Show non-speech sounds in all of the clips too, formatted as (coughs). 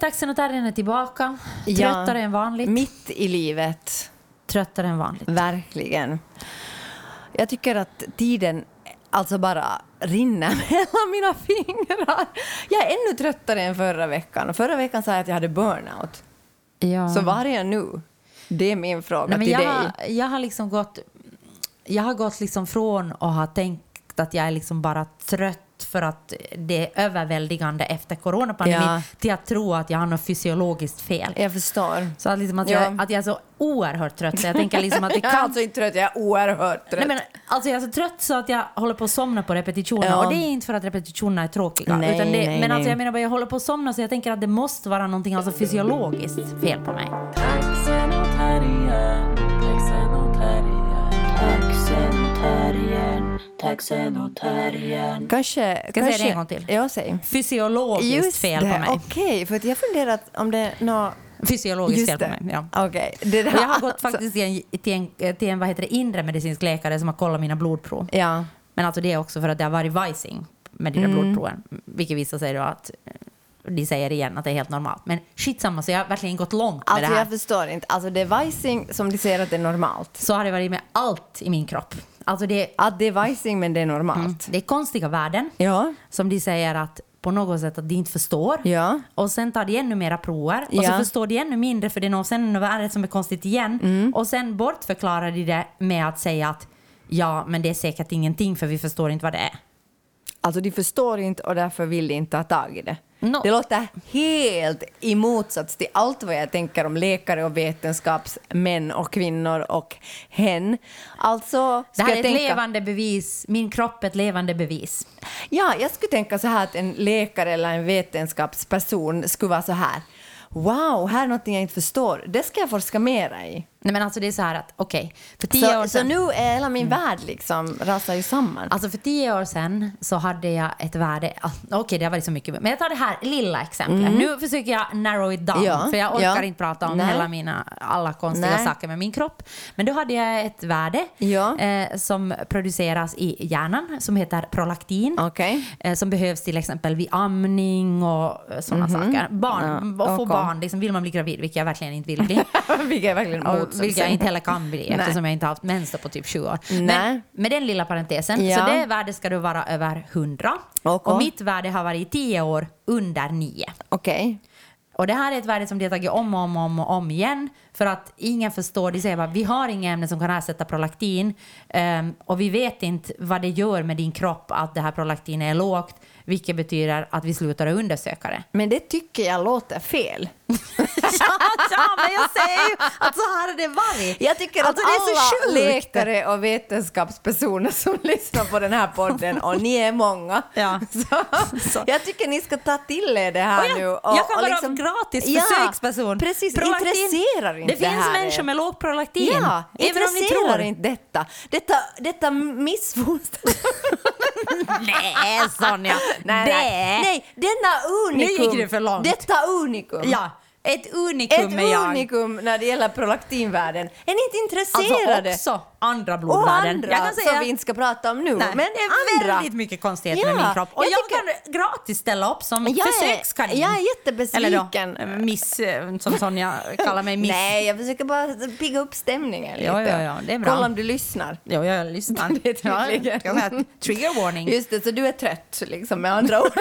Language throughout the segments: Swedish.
taxen och terriern är tillbaka. Ja. Tröttare än vanligt. Mitt i livet. Tröttare än vanligt. Verkligen. Jag tycker att tiden alltså bara rinner (laughs) mellan mina fingrar. Jag är ännu tröttare än förra veckan. Förra veckan sa jag att jag hade burnout. Ja. Så var är jag nu? Det är min fråga Nej, men till jag, dig. jag har liksom gått, jag har gått liksom från att ha tänkt att jag är liksom bara trött för att det är överväldigande efter coronapandemin Ja. till att tro att jag har något fysiologiskt fel. Jag förstår. Så att, liksom att, Ja. jag, att jag är så oerhört trött så jag tänker liksom att det (laughs) Jag är kan... alltså inte trött, jag är oerhört trött. Nej, men, alltså jag är så trött så att jag håller på att somna på repetitionerna. Ja. Och det är inte för att repetitionerna är tråkiga. Nej, utan det, nej, men nej. alltså jag menar bara, jag håller på att somna så jag tänker att det måste vara någonting alltså fysiologiskt fel på mig. Terriern, taxen och terriern. Kanske... Ska jag kanske, säga det en gång till? Ja, säg. Fysiologiskt Just fel det, på mig. okej. för att jag funderat om det är nå... Fysiologiskt fel på mig. Ja. Okej. Det där, jag har gått (laughs) alltså- faktiskt till en, till en, till en vad heter det, inre medicinsk läkare som har kollat mina blodprov. Ja. Men alltså det är också för att det har varit vajsing med där Mm. blodproven. Vilket visar sig då att eh, de säger igen att det är helt normalt. Men skitsamma, så jag har verkligen gått långt med Alltså det här. jag förstår inte. Alltså det är vajsing som de säger att det är normalt. Så har det varit med allt i min kropp. Alltså det, Att det är vajsing men det är normalt. det är konstiga värden Ja. som de säger att på något sätt att de inte förstår. Ja. Och sen tar de ännu mera prover och så Ja. förstår de ännu mindre för det är något, sen något värde som är konstigt igen. Mm. Och sen bortförklarar de det med att säga att ja, men det är säkert ingenting för vi förstår inte vad det är. Alltså de förstår inte och därför vill de inte ta tag i det. No. Det låter helt i motsats till allt vad jag tänker om läkare och vetenskapsmän och kvinnor och hen. Alltså, Det här är ett tänka, levande bevis. Min kropp är ett levande bevis. Ja, jag skulle tänka så här att en läkare eller en vetenskapsperson skulle vara så här. Wow, här är någonting jag inte förstår. Det ska jag forska mera i. Nej men alltså det är så här att okej, för tio år Så, så nu är hela min värld liksom rasar ju samman. Alltså för tio år sedan så hade jag ett värde, ah, okej det har varit så mycket, men jag tar det här lilla exemplet. Nu försöker jag narrow it down, Mm. Ja, för jag orkar ja. inte prata om Nej. hela mina, alla konstiga Nej. saker med min kropp. Men då hade jag ett värde Ja. eh, som produceras i hjärnan som heter prolaktin. Okej. Eh, som behövs till exempel vid amning och sådana saker. Barn. Ja, och få barn, liksom, vill man bli gravid, vilket jag verkligen inte vill bli. (laughs) Vilket är verkligen motsatsen. Vilket jag inte heller kan bli eftersom jag inte har haft mens på typ 20 år. Nej. Men med den lilla parentesen, Ja. så det värdet ska då vara över 100. Okej. Och mitt värde har varit i 10 år under 9. Okej. Och det här är ett värde som de har tagit om och om, om och om igen för att ingen förstår. De säger bara vi har inga ämnen som kan ersätta prolaktin ehm, och vi vet inte vad det gör med din kropp att det här prolaktin är lågt vilket betyder att vi slutar att undersöka det. Men det tycker jag låter fel. (laughs) ja, ja, men jag säger ju att så här har det varit. Jag tycker Alltså, att det är så alla sjukt. läkare och vetenskapspersoner som (laughs) lyssnar på den här podden, och ni är många, Ja. (laughs) så, Så. jag tycker ni ska ta till er det här Och jag, nu. jag kan vara gratis försöksperson. Precis, Prolaktin- intresserar inte Det finns här människor med låg prolaktin. Ja, även om ni tror. inte detta. Detta, detta missfoster... (laughs) Nej, Sonja. nej, det... nej, nej, denna unikum. Nu gick du för långt. Detta unikum. Ja, ett unikum Ett är jag. unikum när det gäller prolaktinvärden. Är ni inte Alltså intresserade? också andra och blodvärden. andra jag kan säga, som vi inte ska prata om nu. Nej, men det är andra. väldigt mycket konstigheter Ja, med min kropp. Och jag jag, tycker- kan gratis ställa upp som Jag är- försökskanin. jag är jättebesviken. Eller då, miss, eh, som Sonja kallar mig, miss. Nej, jag försöker bara pigga upp stämningen lite. Ja, ja, ja, det är bra. Kolla om du lyssnar. Jo, jag lyssnar. (laughs) Det är tydligen. Ja, trigger warning. Just det, så du är trött liksom med andra ord. (laughs)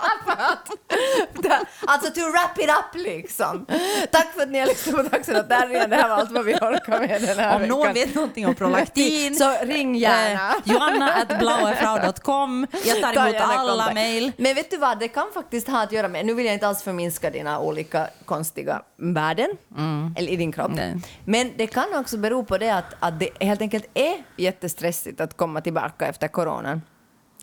(laughs) alltså to wrap it up liksom. Tack för att ni har lyssnat på Terriern. Det här var allt vad vi orkar med den här Om någon veckan. vet någonting om prolaktin, Så ring gärna. Eh, Joanna at blauefrau.com. Jag tar Ta emot alla mejl. Men vet du vad, det kan faktiskt ha att göra med, nu vill jag inte alls förminska dina olika konstiga värden eller i din kropp. Mm. Nej. Men det kan också bero på det att, att det helt enkelt är jättestressigt att komma tillbaka efter coronan.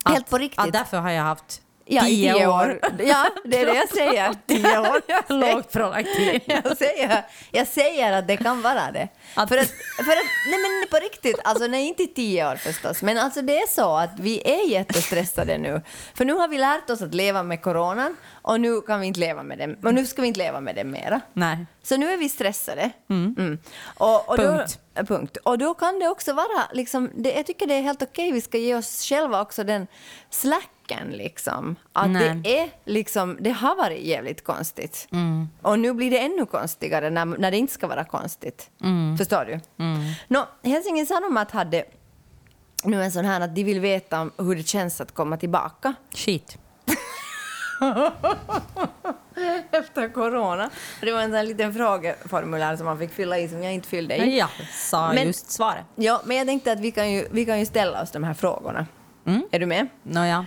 Helt Att- på riktigt. Att därför har jag haft Ja, tio, tio år. år. Ja, det är det jag säger. (laughs) Tio år. (laughs) Lågt prolaktin. (laughs) Jag säger, jag säger att det kan vara det. Att- För, att, för att, nej men på riktigt, alltså nej inte tio år förstås, men alltså det är så att vi är jättestressade nu. För nu har vi lärt oss att leva med coronan och nu kan vi inte leva med det, och nu ska vi inte leva med det mera. Nej. Så nu är vi stressade. Mm. Och, och Punkt. Då, punkt. Och då kan det också vara, liksom, det, jag tycker det är helt okej, vi ska ge oss själva också den slack chocken liksom. Att Nej. det är liksom, det har varit jävligt konstigt. Mm. Och nu blir det ännu konstigare när, när det inte ska vara konstigt. Mm. Förstår du? Nå, Helsingin Sanomat hade nu en sån här att de vill veta hur det känns att komma tillbaka Shit. (laughs) efter corona. Det var en sån liten frågeformulär som man fick fylla i som jag inte fyllde i. Jag sa Men- just svaret. Ja, men jag tänkte att vi kan ju, vi kan ju ställa oss de här frågorna. Mm. Är du med? Nåja.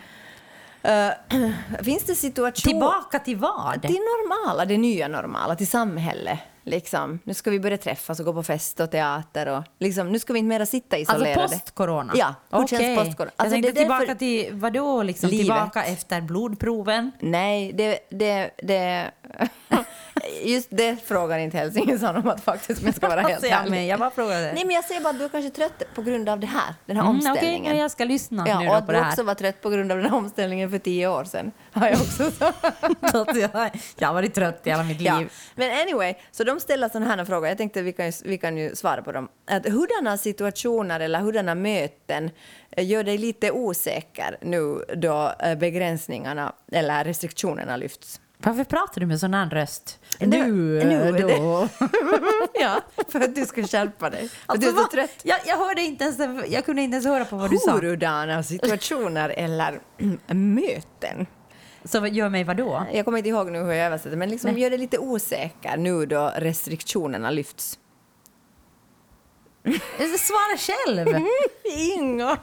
Eh, (clears throat) finns det situationer... Tillbaka till vad? Till normala, det nya normala, till samhället. Liksom. Nu ska vi börja träffas och gå på fest och teater. Och, liksom, nu ska vi inte mera sitta isolerade. Alltså post-corona? Ja, hur känns Okej. post-corona? Alltså, jag tänkte tillbaka till, vadå, liksom, Livet. tillbaka efter blodproven? Nej, det... det, det (laughs) just det frågar inte Helsingin Sanomat faktiskt, om jag ska vara (laughs) helt Alltså, jag, ärlig. men jag bara frågade. Nej, men jag säger bara att du är kanske trött på grund av det här, den här Mm, Okej, omställningen. men jag ska lyssna nu Ja, och då att på du det här. också var trött på grund av den här omställningen för tio år sedan. Har jag också (laughs) Så att jag, har varit trött i hela mitt liv. Ja. Men anyway, så de ställer sådana här frågor. Jag tänkte vi kan vi kan ju svara på dem. Att hurdana situationer eller hurdana möten eh, gör dig lite osäker nu då eh, begränsningarna eller restriktionerna lyfts? Varför pratar du med sån här röst? Det- Nu, nu det- då. (laughs) ja, för att du ska skärpa dig. Alltså, du är så trött. Jag, jag hörde inte ens, jag kunde inte ens höra på vad du sa. Hurdana situationer eller (clears throat) möten? Så gör mig vad då? Jag kommer inte ihåg nu hur jag översätter, men liksom Nej. gör dig lite osäker nu då restriktionerna lyfts. (laughs) Svara själv! (laughs) Inga.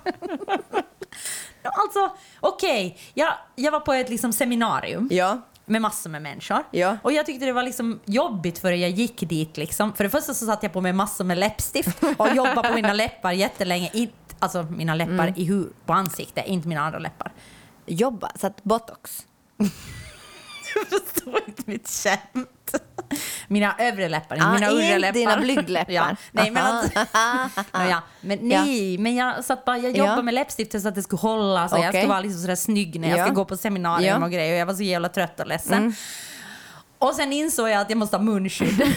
Alltså, okej, jag, jag var på ett liksom, seminarium Ja, med massor med människor. Ja. Och jag tyckte det var liksom jobbigt för jag gick dit. Liksom. För det första så satt jag på mig massor med läppstift och jobbade på mina läppar jättelänge. Inte, alltså mina läppar Mm. i hu- på ansiktet, inte mina andra läppar. jobba, satt botox. (laughs) Du förstår inte mitt skämt. (laughs) Mina övre läppar, inte Ah, mina undre läppar. dina (laughs) blygdläppar. Ja. Nej, men, (laughs) Nåja, men nej, men jag satt bara, jag jobbade Ja. med läppstiftet så att det skulle hålla, så jag Okej. skulle vara liksom sådär snygg när jag Ja. ska gå på seminarium Ja. Mm. och grejer. Och jag var så jävla trött och ledsen. Och sen insåg jag att jag måste ha munskydd.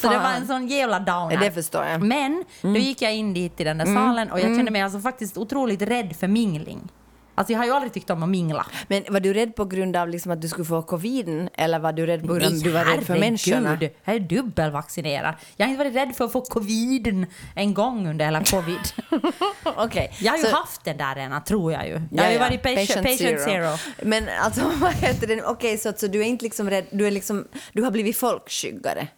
så det var en sån jävla downer. Det förstår jag. Men då gick jag in dit i den där salen och jag kände mig alltså faktiskt otroligt rädd för mingling. Alltså jag har ju aldrig tyckt om att mingla. Men var du rädd på grund av liksom att du skulle få covid eller var du rädd på grund av att du var rädd för människorna? Jag är dubbelvaccinerad. Jag har inte varit rädd för att få covid en gång under hela covid. (laughs) Okej. Jag har ju så- haft den där redan, tror jag ju. Jag Ja, har ju varit patient, patient, zero. Men alltså, (laughs) vad heter det? Okej, så, så du är inte liksom rädd, du är liksom, du har blivit folkskyggare?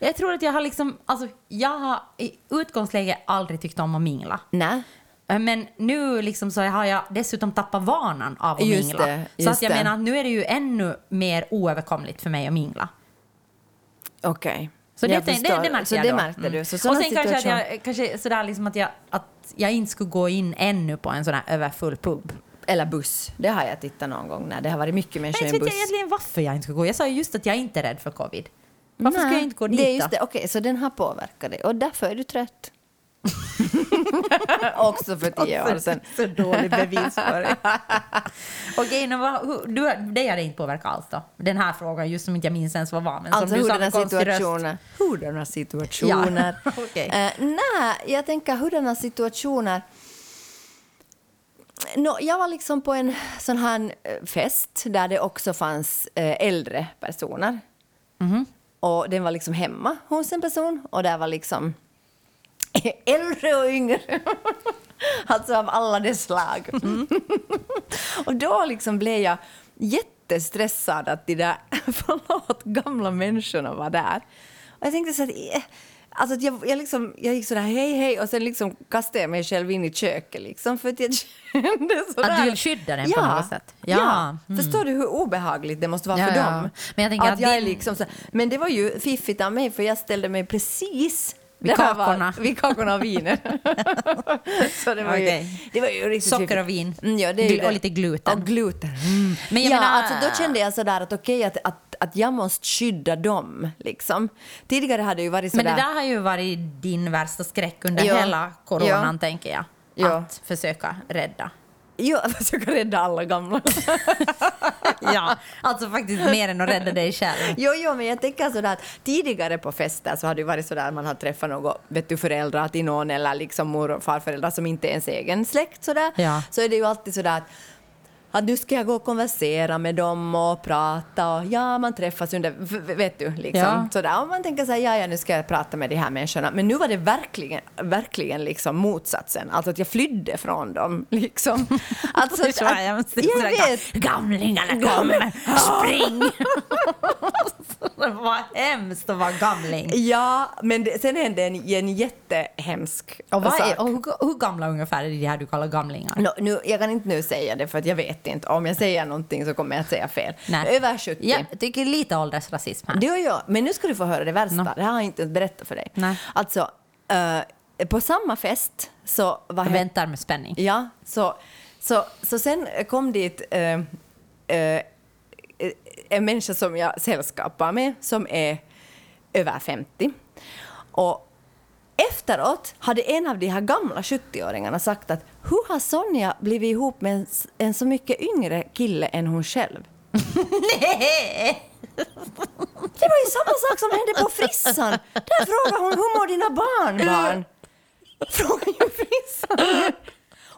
Jag tror att jag har liksom, alltså jag har i utgångsläge aldrig tyckt om att mingla. Nej. Eh, Men nu liksom så har jag dessutom tappat vanan av att Just mingla. det, så att jag det. menar, nu är det ju ännu mer oöverkomligt för mig att mingla. Okej. Så det, det, det, märkte så jag då. märkte Mm. du. Så och sen kanske att jag, kanske sådär liksom att jag, att jag inte skulle gå in ännu på en sån här överfull pub. Eller buss. Det har jag tittat någon gång när det har varit mycket människor i en vet jag buss. egentligen varför jag inte ska gå. Jag sa ju just att jag inte är rädd för covid. Varför ska Nej, jag inte gå dit Det är just det. Okej, så den har påverkat dig och därför är du trött. (laughs) Också för tio år sedan. Så dålig bevisföring. (laughs) Okej, nu vad- hur- du, det hade inte påverkat alls då? Den här frågan, just som inte jag minns ens vad var. Men som Alltså du sa hurdana röst. situationer. Hurdana situationer. (laughs) Ja, okej. Eh, nej, jag tänker hurdana situationer. Nå, jag var liksom på en sån här eh, fest där det också fanns eh, äldre personer. Mhm. Och den var liksom hemma hos en person och där var liksom (laughs) äldre och yngre. (laughs) alltså av alla dess slag. (laughs) och då liksom blev jag jättestressad att de där, förlåt, gamla människorna var där. Och jag tänkte så att, eh, alltså att jag, jag, liksom, jag gick sådär hej hej och sen liksom kastade jag mig själv in i köket liksom för att jag kände sådär. Att du vill skydda den på ja, något sätt? Ja. Ja. Mm. Förstår du hur obehagligt det måste vara Ja, för dem? Men jag tänker att att jag din- liksom så, men det var ju fiffigt av mig för jag ställde mig precis Vid här var- kakorna. (laughs) Vid kakorna och vinet. (laughs) så det var, ju, Okej. det var ju riktigt Socker och vin. Mm, ja, det är ju Gl- och lite gluten. Och gluten. Mm. Men jag ja, menar- alltså då kände jag sådär att okej att, att, att jag måste skydda dem. Liksom. Tidigare hade det ju varit sådär... Men det där har ju varit din värsta skräck under Ja. hela coronan, Ja. tänker jag. Ja. Att försöka rädda. Jo, (laughs) jag försöker rädda alla gamla. (laughs) Ja, alltså faktiskt mer än att rädda dig själv. Jo, jo, men jag tänker sådär att tidigare på fester så har det varit sådär att man har träffat något, vet du, föräldrar till någon eller liksom mor och farföräldrar som inte är ens egen släkt sådär. Ja. Så är det ju alltid sådär att att nu ska jag gå och konversera med dem och prata och ja, man träffas under, vet du, liksom Ja. sådär. Och man tänker så här, ja, ja, nu ska jag prata med de här människorna. Men nu var det verkligen, verkligen liksom motsatsen. Alltså att jag flydde från dem, liksom. (laughs) Alltså, Det är så att- hemskt. jag Sådär, vet. Gamlingarna kommer, spring! (laughs) (laughs) var hemskt att vara gamling. Ja, men det, sen hände en, en jättehemsk Och, vad sak. är, och hur, hur gamla ungefär är det här du kallar gamlingar? Nå, nu, jag kan inte nu säga det för att jag vet inte. Om jag säger någonting så kommer jag att säga fel. Nej. Över 70. Ja, jag tycker lite åldersrasism här. Det gör jag. Men nu ska du få höra det värsta. Nå. Det här har jag inte ens berättat för dig. Nej. Alltså, eh, på samma fest så... Vad Jag väntar med spänning. Ja, så, så, så sen kom dit eh, eh, en människa som jag sällskapar med som är över 50. Och efteråt hade en av de här gamla 70-åringarna sagt att hur har Sonja blivit ihop med en, en så mycket yngre kille än hon själv? Nej! Det var ju samma sak som hände på frissan. Där frågade hon hur mår dina barnbarn? Frågar ju frissan.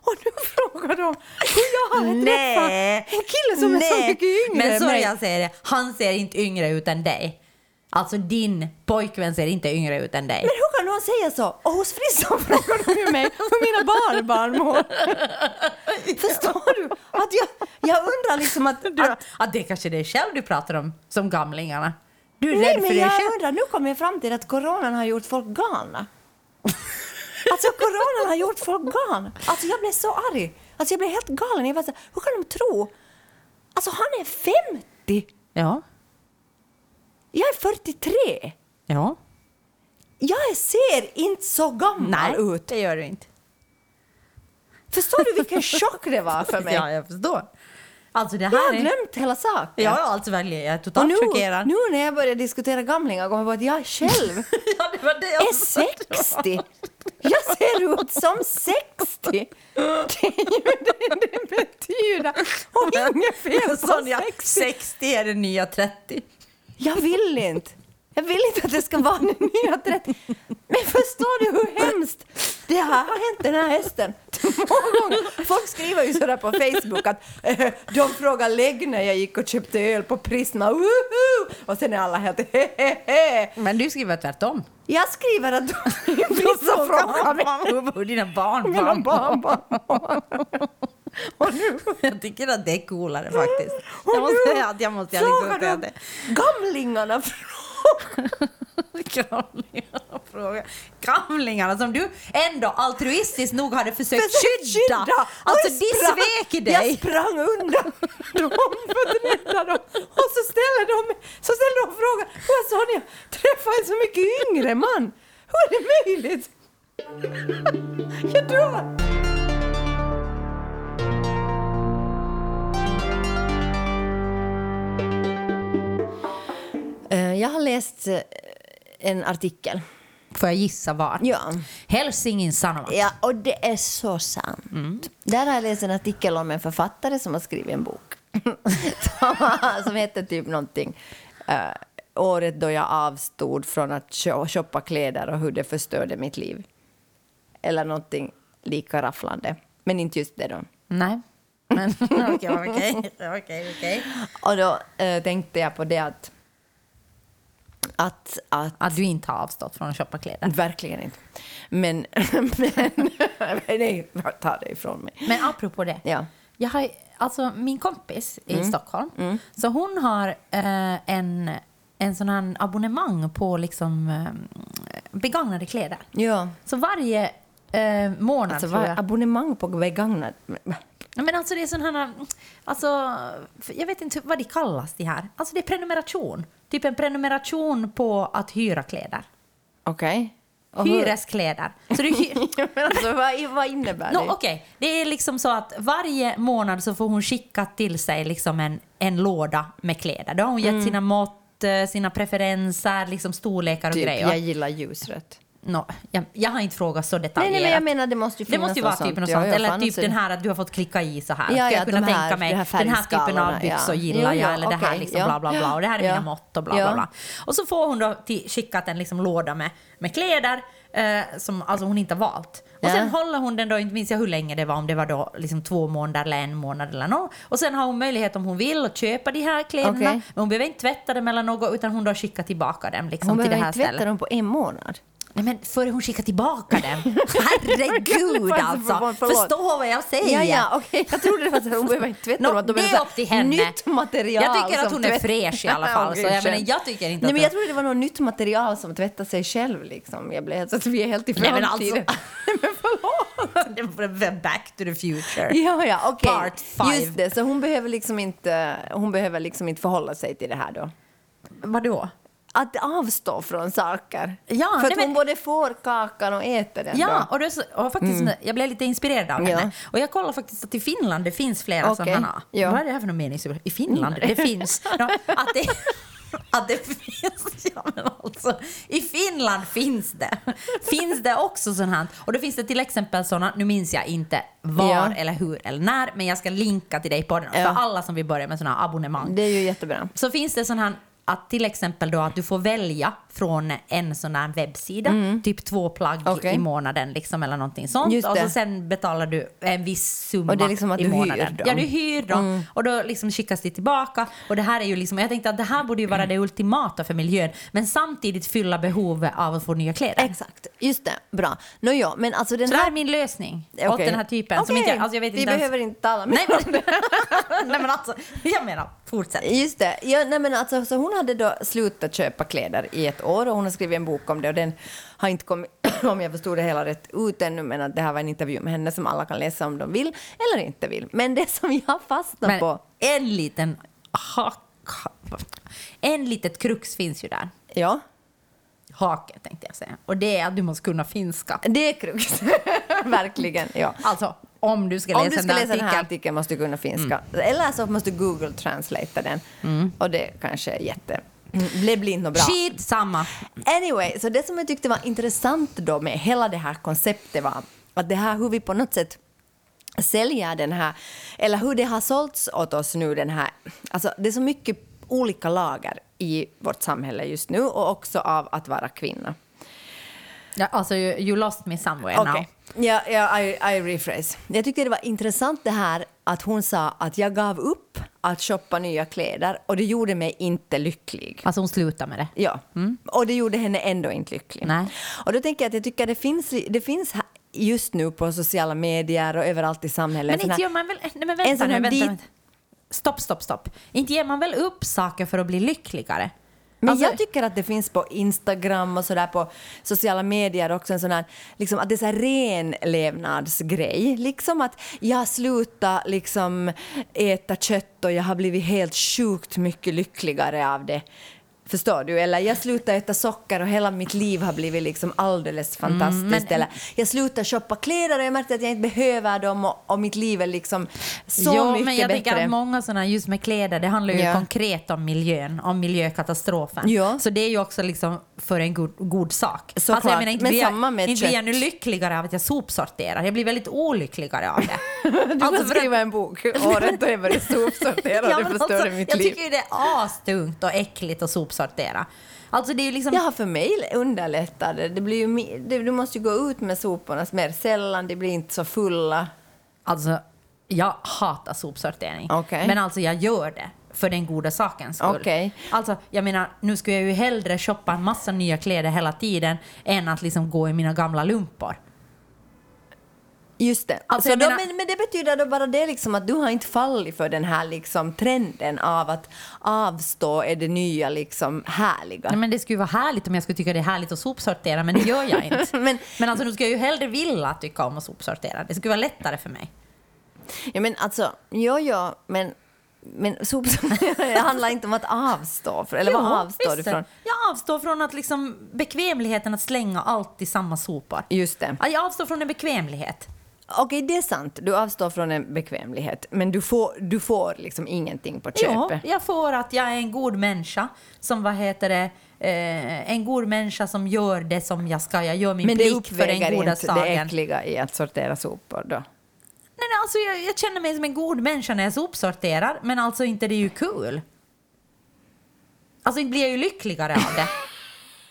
Och nu frågar de hur jag har träffat en kille som är så mycket yngre Men jag säger det, han ser inte yngre ut än dig. Alltså din pojkvän ser inte yngre ut än dig. Men hur kan någon säga så? Och hos frissan frågar de ju mig hur mina barnbarn mår. (laughs) Förstår du? Att jag, jag undrar liksom att... Du, att att det kanske är dig själv du pratar om som gamlingarna. Du är nej, rädd för men dig jag själv. undrar, nu kommer jag fram till att coronan har gjort folk galna. Alltså coronan har gjort folk galna. Alltså jag blev så arg. Alltså jag blev helt galen. Jag var så, hur kan de tro? Alltså han är 50. Ja, Jag är 43. ja. Jag ser inte så gammal Nej, ut. det gör du inte. Förstår du vilken chock det var för (laughs) mig? Ja, jag förstår. Alltså det Jag här har är... glömt hela saken. Ja, alltså verkligen. Jag är Och totalt nu, chockerad. nu när jag börjar diskutera gamlingar kommer jag på att jag själv (laughs) ja, det var det jag är 60. Jag ser ut som 60. Det är ju det det betyder. (laughs) Och inget fel på Sonja, 60. 60 är det nya 30. Jag vill inte. Jag vill inte att det ska vara nya 30. Men förstår du hur hemskt det här har hänt den här hästen? Folk skriver ju sådär på Facebook att eh, de frågar lägg när jag gick och köpte öl på Prisma. Woho! Och sen är alla helt hehehe. Men du skriver tvärtom. Jag skriver att de (laughs) vissa frågar mig dina mina barnbarn? Barnbarn. Och nu Jag tycker att det är coolare faktiskt. Och Jag måste säga att jag måste jag liksom säga de det. Gamlingarna. Gamlingarna frågar. Gamlingarna som du ändå altruistiskt nog hade försökt Försökt skydda. Och Alltså jag de svek Jag dig. sprang undan dem för att rädda dem. Och så ställer de, så ställer de frågan, hur har Sonja träffat en så mycket yngre man? Hur är det möjligt? Jag dör! Jag har läst eh, en artikel. Får jag gissa var? Ja. Helsingin Sanomat. Ja, och det är så sant. Där har jag läst en artikel om en författare som har skrivit en bok. (laughs) som, heter typ någonting eh, Året då jag avstod från att sho- shoppa kläder och hur det förstörde mitt liv. Eller någonting lika rafflande. Men inte just det då. Nej. Men (laughs) okej, okej, okej. Och då eh, tänkte jag på det att, att, att Att du inte har avstått från att shoppa kläder. Verkligen inte. Men, (laughs) men (laughs) nej, ta det ifrån mig. Men apropå det. Ja. Jag har, alltså min kompis i Stockholm, så hon har eh, en, en sån här abonnemang på liksom, eh, begagnade kläder. Ja. Så varje eh, månad Alltså, jag. abonnemang på begagnat. Ja, Men alltså det är här, alltså, jag vet inte vad de kallas de här. Alltså det är prenumeration. Typ en prenumeration på att hyra kläder. Okej. Hur- Hyreskläder. Så du hyr... (laughs) Men alltså, vad, vad innebär No, det? Okej, det är liksom så att varje månad så får hon skicka till sig liksom en, en låda med kläder. Då har hon gett Mm. sina mått, eh, sina preferenser, liksom storlekar och Typ, grejer. jag gillar ljusrött. No, jag, jag har inte frågat så Nej, detaljerat. nej, men jag menar det måste ju det finnas måste ju vara typ något sånt. ja, eller typ den här att du har fått klicka i så här. Ja, ja, jag kunna de här- tänka mig den här typen av byxor ja. gillar jag. ja, eller det här liksom bla bla bla. Och det här är mina mått och bla bla bla. Och så får hon då till, skickat en liksom låda med, med kläder eh, som alltså hon inte har valt. Och sen håller hon den då, inte minns jag hur länge det var, om det var då liksom två månader eller en månad eller något. Och sen har hon möjlighet om hon vill att köpa de här kläderna. Okej. Men hon behöver inte tvätta dem eller något utan hon då skickar tillbaka dem liksom Hon till det behöver här inte tvätta stället. dem på en månad. Nej men före hon skickar tillbaka dem. (laughs) Herregud Förlåt, alltså. förlåt, förlåt. Förstå vad jag säger. Ja, ja, okej. Jag trodde det var så att hon behöver inte tvätta Nå, dem. de det är upp till henne. Nytt material Jag tycker att hon är fräsch i alla fall. så jag, menar, jag tycker inte Nej, men jag trodde det var något nytt material som tvättar sig själv. Liksom. Jag blev så att vi är helt i Nej, men framtiden. alltså- (laughs) (laughs) Det var Back to the future. Ja, ja, okej. Part five. Just det, så hon behöver, liksom inte, hon behöver liksom inte förhålla sig till det här då? Vadå? Att avstå från saker? Ja, För nej, att men- hon både får kakan och äter den Ja, då? och, det så, och faktiskt, jag blev lite inspirerad av Mm. Ja. henne. Och jag kollar faktiskt att i Finland det finns flera Okej, sådana. ja. Vad är det här för någon mening? I Finland, det finns. Ja, att, det, (laughs) att det finns. Ja, men alltså, I Finland finns det. Finns det också sånt här. Och då finns det till exempel sådana, nu minns jag inte var Ja. eller hur eller när, men jag ska linka till dig på den. Ja. För alla som vill börja med sådana abonnemang. Det är ju jättebra. Så finns det sån här att till exempel då att du får välja från en sån här webbsida, typ två plagg Mm. Okej. i månaden liksom, eller någonting sånt. Och så det. sen betalar du en viss summa Och det är liksom att i du hyr dem. Ja, du hyr dem Mm. och då liksom skickas det tillbaka. Och det här är ju liksom, jag tänkte att det här borde ju vara det ultimata för miljön, men samtidigt fylla behovet av att få nya kläder. Exakt, just det. Bra. Nå ja, men alltså den Så det här här... är min lösning åt Okej. den här typen. Som Okej, inte, alltså jag vet vi inte ens- behöver inte tala mer Nej men, (laughs) nej men alltså, jag menar, fortsätt. Just det. Ja, nej, men alltså, så hon hade då slutat köpa kläder i ett år och hon har skrivit en bok om det och den har inte kommit, (clears throat) om jag förstod det hela rätt, ut ännu men att det här var en intervju med henne som alla kan läsa om de vill eller inte vill. Men det som jag fastnar Men på, en liten hak... En litet krux finns ju där. ja, Hake tänkte jag säga. Och det är att du måste kunna finska. det är krux. (laughs) Verkligen, ja. Alltså, om du ska Om läsa du ska den här läsa den här artikeln. måste du kunna finska. Eller så måste du Google translata den. Och det kanske är jätte... Blev blind och bra. Skit samma. Anyway, så det som jag tyckte var intressant då med hela det här konceptet var att det här hur vi på något sätt säljer den här, eller hur det har sålts åt oss nu den här, alltså det är så mycket olika lager i vårt samhälle just nu och också av att vara kvinna. Ja, alltså, you, you lost me somewhere now. Okej. Ja, ja I, I rephrase. Jag tyckte det var intressant det här att hon sa att jag gav upp att shoppa nya kläder och det gjorde mig inte lycklig. Alltså hon slutar med det. Ja, och det gjorde henne ändå inte lycklig. Nej. Och då tänker jag att jag tycker att det finns, det finns just nu på sociala medier och överallt i samhället. Men inte gör man väl... Nej men en vänta nu, vänta, vänta. Stopp, stopp, stopp. Inte ger man väl upp saker för att bli lyckligare? Men Alltså- jag tycker att det finns på Instagram och sådär på sociala medier också en sån här, liksom att det är så här renlevnadsgrej. Liksom att jag slutar liksom äta kött och jag har blivit helt sjukt mycket lyckligare av det. Förstår du? Eller jag slutar äta socker och hela mitt liv har blivit liksom alldeles fantastiskt. men- Eller jag slutar shoppa kläder och jag märkte att jag inte behöver dem och, och mitt liv är liksom så jo, mycket men jag bättre. tänker att många sådana, just med kläder, det handlar ju Ja. konkret om miljön, om miljökatastrofen. Ja. Så det är ju också liksom för en god, god sak. Alltså, Såklart. jag menar, inte Men blir jag, samma med inte blir jag nu lyckligare av att jag sopsorterar, jag blir väldigt olyckligare av det. (laughs) Du kan Alltså, att- skriva en bok, året (laughs) då jag började sopsortera och Ja, men förstörde alltså, mitt jag liv. tycker ju det är astungt och äckligt att sopsortera. Alltså det är liksom... Ja, för mig underlättar det. det, blir ju. Du måste ju gå ut med soporna mer sällan, de blir inte så fulla. Alltså, jag hatar sopsortering. Okej. Men alltså jag gör det för den goda sakens skull. Okej. Alltså, jag menar, nu skulle jag ju hellre shoppa en massa nya kläder hela tiden än att liksom gå i mina gamla lumpor. Just det. Alltså, så jag då, men, men det betyder då bara det liksom att du har inte fallit för den här liksom trenden av att avstå är det nya liksom härliga. Nej, men det skulle ju vara härligt om jag skulle tycka det är härligt att sopsortera, men det gör jag inte. (laughs) Men- men alltså, nu skulle jag ju hellre vilja tycka om att sopsortera. Det skulle vara lättare för mig. Ja, men alltså, jo, jo, men, men det (laughs) handlar inte om att avstå. För, eller vad Jo, avstår du från? Jag avstår från att liksom bekvämligheten att slänga allt i samma sopor. Just det. Ja, Jag avstår från en bekvämlighet. Okej, det är sant. Du avstår från en bekvämlighet, men du får, du får liksom ingenting på Ja, köpet. jag får att jag är en god människa som, vad heter det, eh, en god människa som gör det som jag ska. Jag gör min Men det plikt för den goda inte det saken. äckliga i att sortera sopor då? Nej, nej, alltså jag, jag känner mig som en god människa när jag sopsorterar, men alltså inte det är ju kul. Alltså inte blir jag ju lyckligare av det.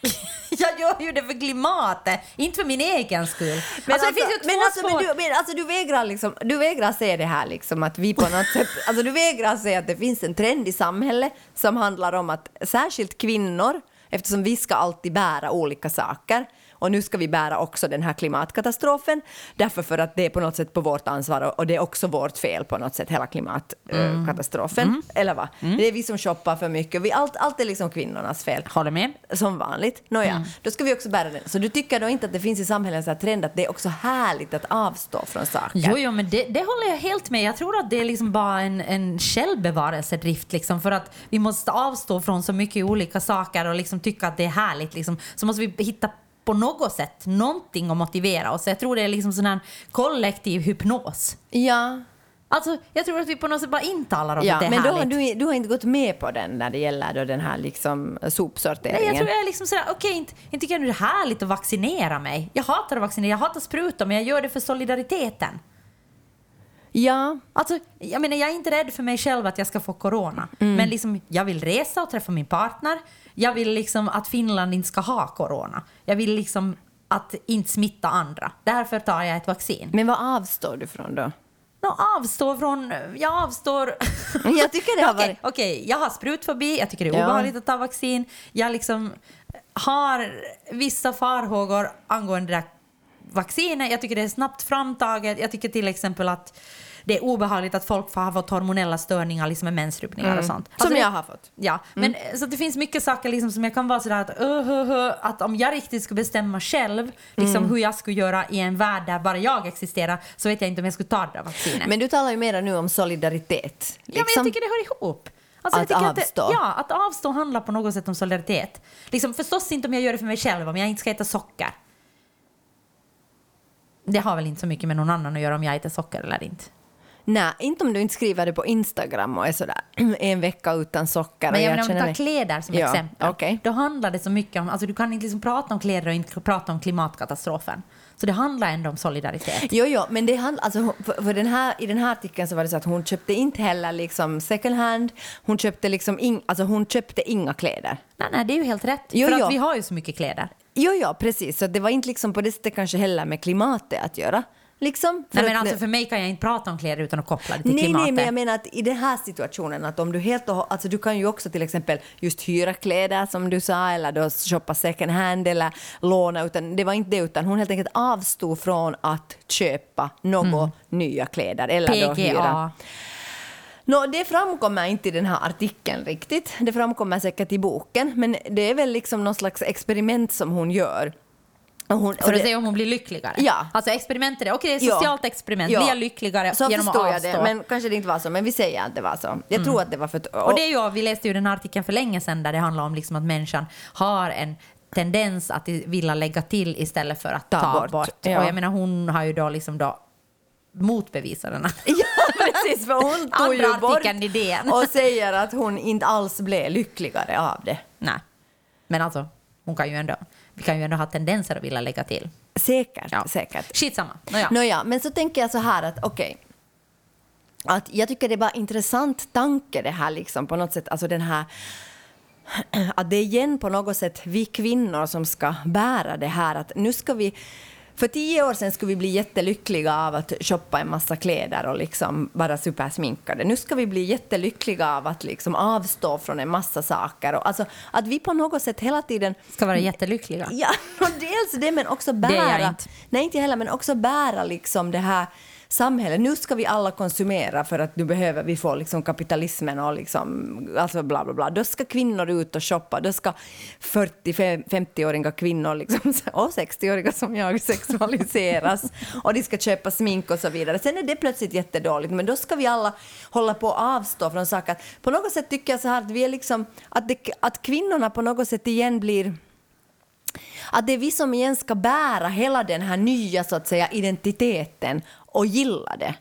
(laughs) (laughs) jag gör ju det för klimatet, inte för min egen skull. Men alltså, alltså, det finns ju två men alltså, men spår. du, men alltså du vägrar liksom, du vägrar se det här liksom att vi på något sätt, (laughs) alltså du vägrar se att det finns en trend i samhället som handlar om att särskilt kvinnor, eftersom vi ska alltid bära olika saker, och nu ska vi bära också den här klimatkatastrofen, därför för att det är på något sätt på vårt ansvar och- det är också vårt fel på något sätt, hela klimatkatastrofen. Eller vad? Det är vi som shoppar för mycket, vi, allt, allt är liksom kvinnornas fel. Håller med. Som vanligt. Nåja, Mm. då ska vi också bära den. Så du tycker då inte att det finns i samhället en sån här trend att det är också härligt att avstå från saker? Jo, jo, men det, det håller jag helt med. Jag tror att det är liksom bara en, en självbevarelsedrift. Liksom, för att vi måste avstå från så mycket olika saker och liksom tycka att det är härligt. Liksom. Så måste vi hitta på något sätt någonting att motivera oss. Jag tror det är liksom sån här kollektiv hypnos. Ja, Alltså, jag tror att vi på något sätt bara intalar oss att ja det är men härligt. du, du har inte gått med på den när det gäller då den här liksom Nej, sopsorteringen? jag tror jag är liksom sådär, okej, inte, inte tycker jag det är härligt att vaccinera mig. Jag hatar att vaccinera, jag hatar sprutor, men jag gör det för solidariteten. Ja, Alltså, jag menar, jag är inte rädd för mig själv att jag ska få corona. Mm. Men liksom, jag vill resa och träffa min partner. Jag vill liksom att Finland inte ska ha corona. Jag vill liksom att inte smitta andra. Därför tar jag ett vaccin. men vad avstår du från då? Nå, avstå från... Jag avstår... (laughs) Jag tycker det har Okej, varit... okej, jag har sprutfobi, jag tycker det är Ja. obehagligt att ta vaccin. Jag liksom har vissa farhågor angående det vaccinet. Jag tycker det är snabbt framtaget. Jag tycker till exempel att det är obehagligt att folk har fått hormonella störningar liksom med mensrubbningar och sånt. Mm. Som jag har fått. Ja, men så det finns mycket saker liksom som jag kan vara sådär att, uh, uh, uh, att om jag riktigt skulle bestämma själv liksom Mm. hur jag skulle göra i en värld där bara jag existerar så vet jag inte om jag skulle ta det där vaccinet. Men du talar ju mera nu om solidaritet. Ja, men jag liksom. tycker det hör ihop. Alltså, Att avstå. Att ja, att avstå handlar på något sätt om solidaritet. Liksom, förstås inte om jag gör det för mig själv, om jag inte ska äta socker. Det har väl inte så mycket med någon annan att göra om jag äter socker eller inte. Nej, inte om du inte skriver det på Instagram och är sådär (clears throat) en vecka utan socker. Men jag menar om du tar mig- kläder som Ja, exempel. okej. Då handlar det så mycket om, alltså du kan inte liksom prata om kläder och inte prata om klimatkatastrofen. Så det handlar ändå om solidaritet. Jo, jo, men det handlar, alltså, för, för den här, i den här artikeln så var det så att hon köpte inte heller liksom second hand, hon köpte liksom in, alltså hon köpte inga kläder. Nej, nej, det är ju helt rätt. Jo, för jo. att vi har ju så mycket kläder. Jo, jo, precis, så det var inte liksom på det sättet kanske heller med klimatet att göra. Liksom, Nej, men alltså för mig kan jag inte prata om kläder utan att koppla det till Nej, klimatet. nej, men jag menar att i den här situationen att om du helt och alltså du kan ju också till exempel just hyra kläder som du sa eller då shoppa second hand eller låna utan det var inte det utan hon helt enkelt avstod från att köpa några nya kläder eller då hyra. PGA. Nå, det framkommer inte i den här artikeln riktigt. Det framkommer säkert i boken, men det är väl liksom någon slags experiment som hon gör. Och hon, och För att se om hon blir lyckligare. Ja. Alltså experimentet är, okej ett Ja. socialt experiment, Ja. blir jag lyckligare så genom att förstår jag avstå? det, men kanske det inte var så. Men vi säger att det var så. Jag tror att det var för... att- Och det är ju, vi läste ju den artikeln för länge sedan där det handlar om liksom att människan har en tendens att vilja lägga till istället för att ta, Ta bort. bort, ja. Och jag menar hon har ju då liksom då motbevisat den. (laughs) Ja, precis. För hon tog ju bort artikeln i DN. och säger att hon inte alls blev lyckligare av det. Nej. Men alltså, hon kan ju ändå, vi kan ju ändå ha tendenser att vilja lägga till. Säkert, Ja. säkert. Skitsamma. Nåja. Nåja, men så tänker jag så här att okej. att jag tycker det är bara intressant tanke det här liksom på något sätt, alltså den här (clears throat) att det är igen på något sätt vi kvinnor som ska bära det här att nu ska vi för tio år sedan skulle vi bli jättelyckliga av att shoppa en massa kläder och liksom vara supersminkade. Nu ska vi bli jättelyckliga av att liksom avstå från en massa saker. Och alltså, att vi på något sätt hela tiden Ska vara jättelyckliga. Ja, (laughs) och dels det, men också Det är jag bära... inte. Nej, inte heller, men också bära liksom det här samhälle. Nu ska vi alla konsumera för att nu behöver vi få liksom kapitalismen och liksom, alltså bla bla bla. Då ska kvinnor ut och shoppa. Då ska 40-50-åriga kvinnor liksom, (laughs) och 60-åriga som jag sexualiseras och de ska köpa smink och så vidare. Sen är det plötsligt jättedåligt, men då ska vi alla hålla på och avstå från saker. På något sätt tycker jag så här att vi är liksom, att, det, att kvinnorna på något sätt igen blir att det är vi som igen ska bära hela den här nya så att säga identiteten och gilla det.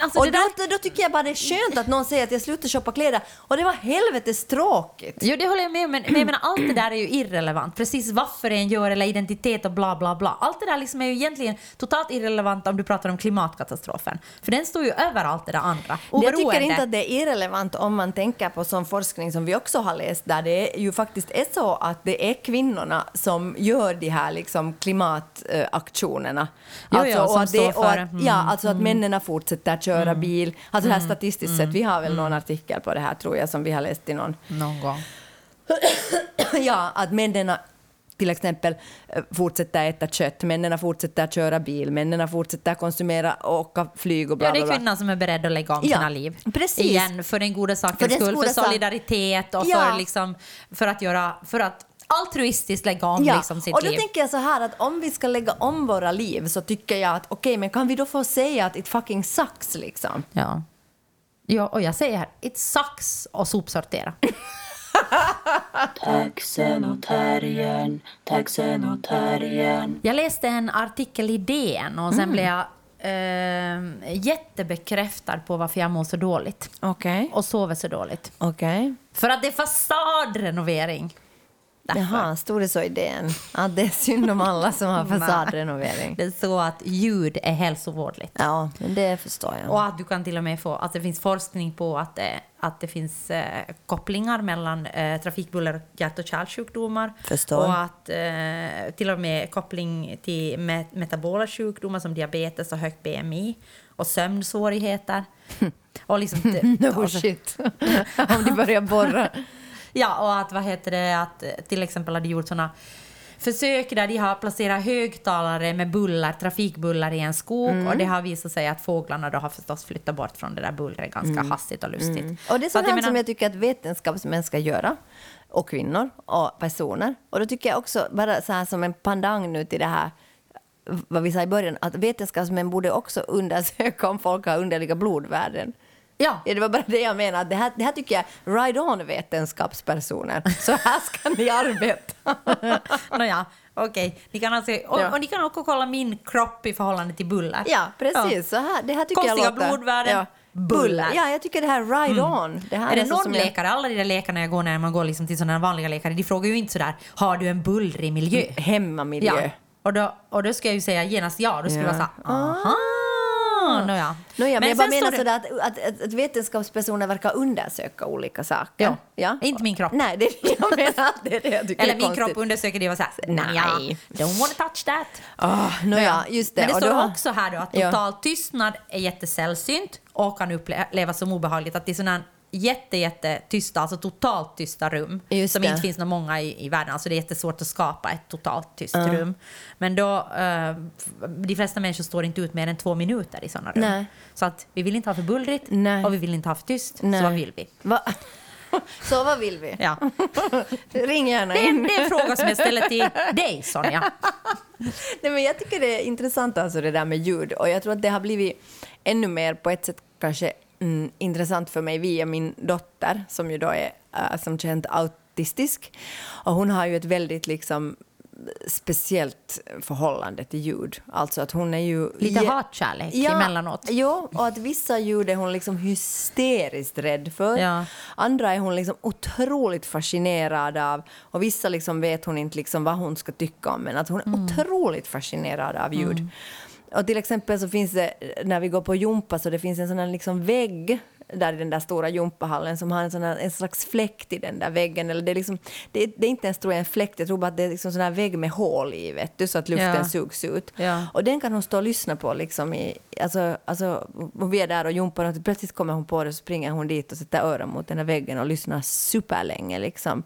Alltså och det då, där- då tycker jag bara det är skönt att någon säger att jag slutar shoppa kläder och det var helvetes tråkigt. Jo, det håller jag med om, men, men jag menar, allt det där är ju irrelevant. Precis varför en gör eller identitet och bla bla bla. Allt det där liksom är ju egentligen totalt irrelevant om du pratar om klimatkatastrofen. För den står ju över allt det där andra. Jag tycker Oberoende. inte att det är irrelevant om man tänker på sån forskning som vi också har läst där det är ju faktiskt är så att det är kvinnorna som gör de här liksom klimataktionerna. Jo, ja, som och att står och att, det. Mm, Ja, alltså att männen fortsätter köra bil. Alltså det här statistiskt sett, vi har väl någon artikel på det här tror jag som vi har läst i någon Någon gång. (coughs) ja, att männen till exempel eh, fortsätter äta kött, männen fortsätter köra bil, männen fortsätter konsumera och åka flyg och bla Ja, det bla är bla. kvinnan som är beredd att lägga om Ja, sina liv. precis. Igen, för den goda sakens För skull, för solidaritet och Ja. för, liksom, för att göra... För att altruistiskt lägga om Ja, liksom, sitt och då liv. tänker jag så här att om vi ska lägga om våra liv så tycker jag att okej, men kan vi då få säga att it fucking sucks liksom? Ja. ja. Och jag säger här, it sucks att sopsortera. (laughs) Taxen och terriern, taxen och terriern. Jag läste en artikel i DN och sen blev jag eh, jättebekräftad på varför jag mår så dåligt Okej. och sover så dåligt. Okej. För att det är fasadrenovering. Därför. Jaha, stod det så i DN? Ja, det är synd om alla som har (laughs) fasadrenovering. Det är så att ljud är hälsovådligt. Ja, det förstår jag. Och att du kan till och med få, att det finns forskning på att det, att det finns eh, kopplingar mellan eh, trafikbuller och hjärt och kärlsjukdomar. Förstår. Och att eh, till och med koppling till met metabola sjukdomar som diabetes och högt BMI och sömnsvårigheter. (laughs) och liksom, (laughs) No alltså- shit. om de börjar borra. Ja, och att vad heter det, att eh, till exempel har de gjort såna försök där de har placerat högtalare med bullar, trafikbullar i en skog Mm. och det har visat sig att fåglarna då har förstås flyttat bort från det där bullret ganska hastigt och lustigt. Mm. Och det är Så att sånt här som menar- jag tycker att vetenskapsmän ska göra. Och kvinnor och personer. Och då tycker jag också, bara så här som en pandang nu till det här vad vi sa i början, att vetenskapsmän borde också (laughs) undersöka om folk har underliga blodvärden. Ja, Ja, det var bara det jag menade. Det här, det här tycker jag, ride on vetenskapspersoner. Så här ska ni arbeta. (laughs) nåja, okej. Ni kan alltså, och, Ja. och ni kan också kolla min kropp i förhållande till buller. Ja, precis. Så här, det här tycker Konstiga jag låter... blodvärden, Ja. buller. Ja, jag tycker det här ride on. Det här Är det så någon som jag- läkare, alla de där läkarna jag går när man går liksom till sådana vanliga läkare, de frågar ju inte sådär, har du en bullrig miljö? Hemmamiljö. Ja. Och då, och då ska jag ju säga genast ja, då skulle Ja. jag säga aha. Nåja. Nåja, men, jag bara menar det- sådär att, att, att, att vetenskapspersoner verkar undersöka olika saker. Ja. Inte min kropp. Nej, det jag menar. Det är det jag tycker Eller är min konstigt. kropp undersöker det och såhär, Nej. don't wanna touch that. Oh, nåja, just det. Men det står då- också här då att Ja. total tystnad är jättesällsynt och kan upplevas som obehagligt. Att det är sådana jätte, jätte tysta, alltså totalt tysta rum Just som det. inte finns någon många i, i världen. Alltså det är jättesvårt att skapa ett totalt tyst rum. Men då, eh, de flesta människor står inte ut mer än två minuter i sådana rum. Nej. Så att vi vill inte ha för bullrigt Nej. och vi vill inte ha för tyst. Nej. Så vad vill vi? Va? (laughs) Så vad vill vi? Ja. (laughs) Ring gärna Det, är, in. det är en fråga som jag ställer till dig, Sonja. (laughs) Nej, men jag tycker det är intressant alltså det där med ljud och jag tror att det har blivit ännu mer på ett sätt kanske mm, intressant för mig via min dotter som ju då är äh, som känt autistisk och hon har ju ett väldigt liksom speciellt förhållande till ljud. Alltså att hon är ju... Lite ge- hatkärlek emellanåt. Jo, och att vissa ljud är hon liksom hysteriskt rädd för. Ja. Andra är hon liksom otroligt fascinerad av. Och vissa liksom vet hon inte liksom vad hon ska tycka om, men att hon är Mm. otroligt fascinerad av ljud. Och till exempel så finns det, när vi går på jumpa, så det finns en sån här liksom vägg där i den där stora jumpahallen som har en, sån här, en slags fläkt i den där väggen. Eller det, är liksom, det, det är inte ens tror jag, en fläkt, jag tror bara att det är liksom sån här vägg med hål i, vet du, så att luften Ja. sugs ut. Ja. Och den kan hon stå och lyssna på. Liksom i, alltså, alltså, och vi är där och jumpar och plötsligt kommer hon på det och springer hon dit och sätter öron mot den här väggen och lyssnar superlänge. Liksom.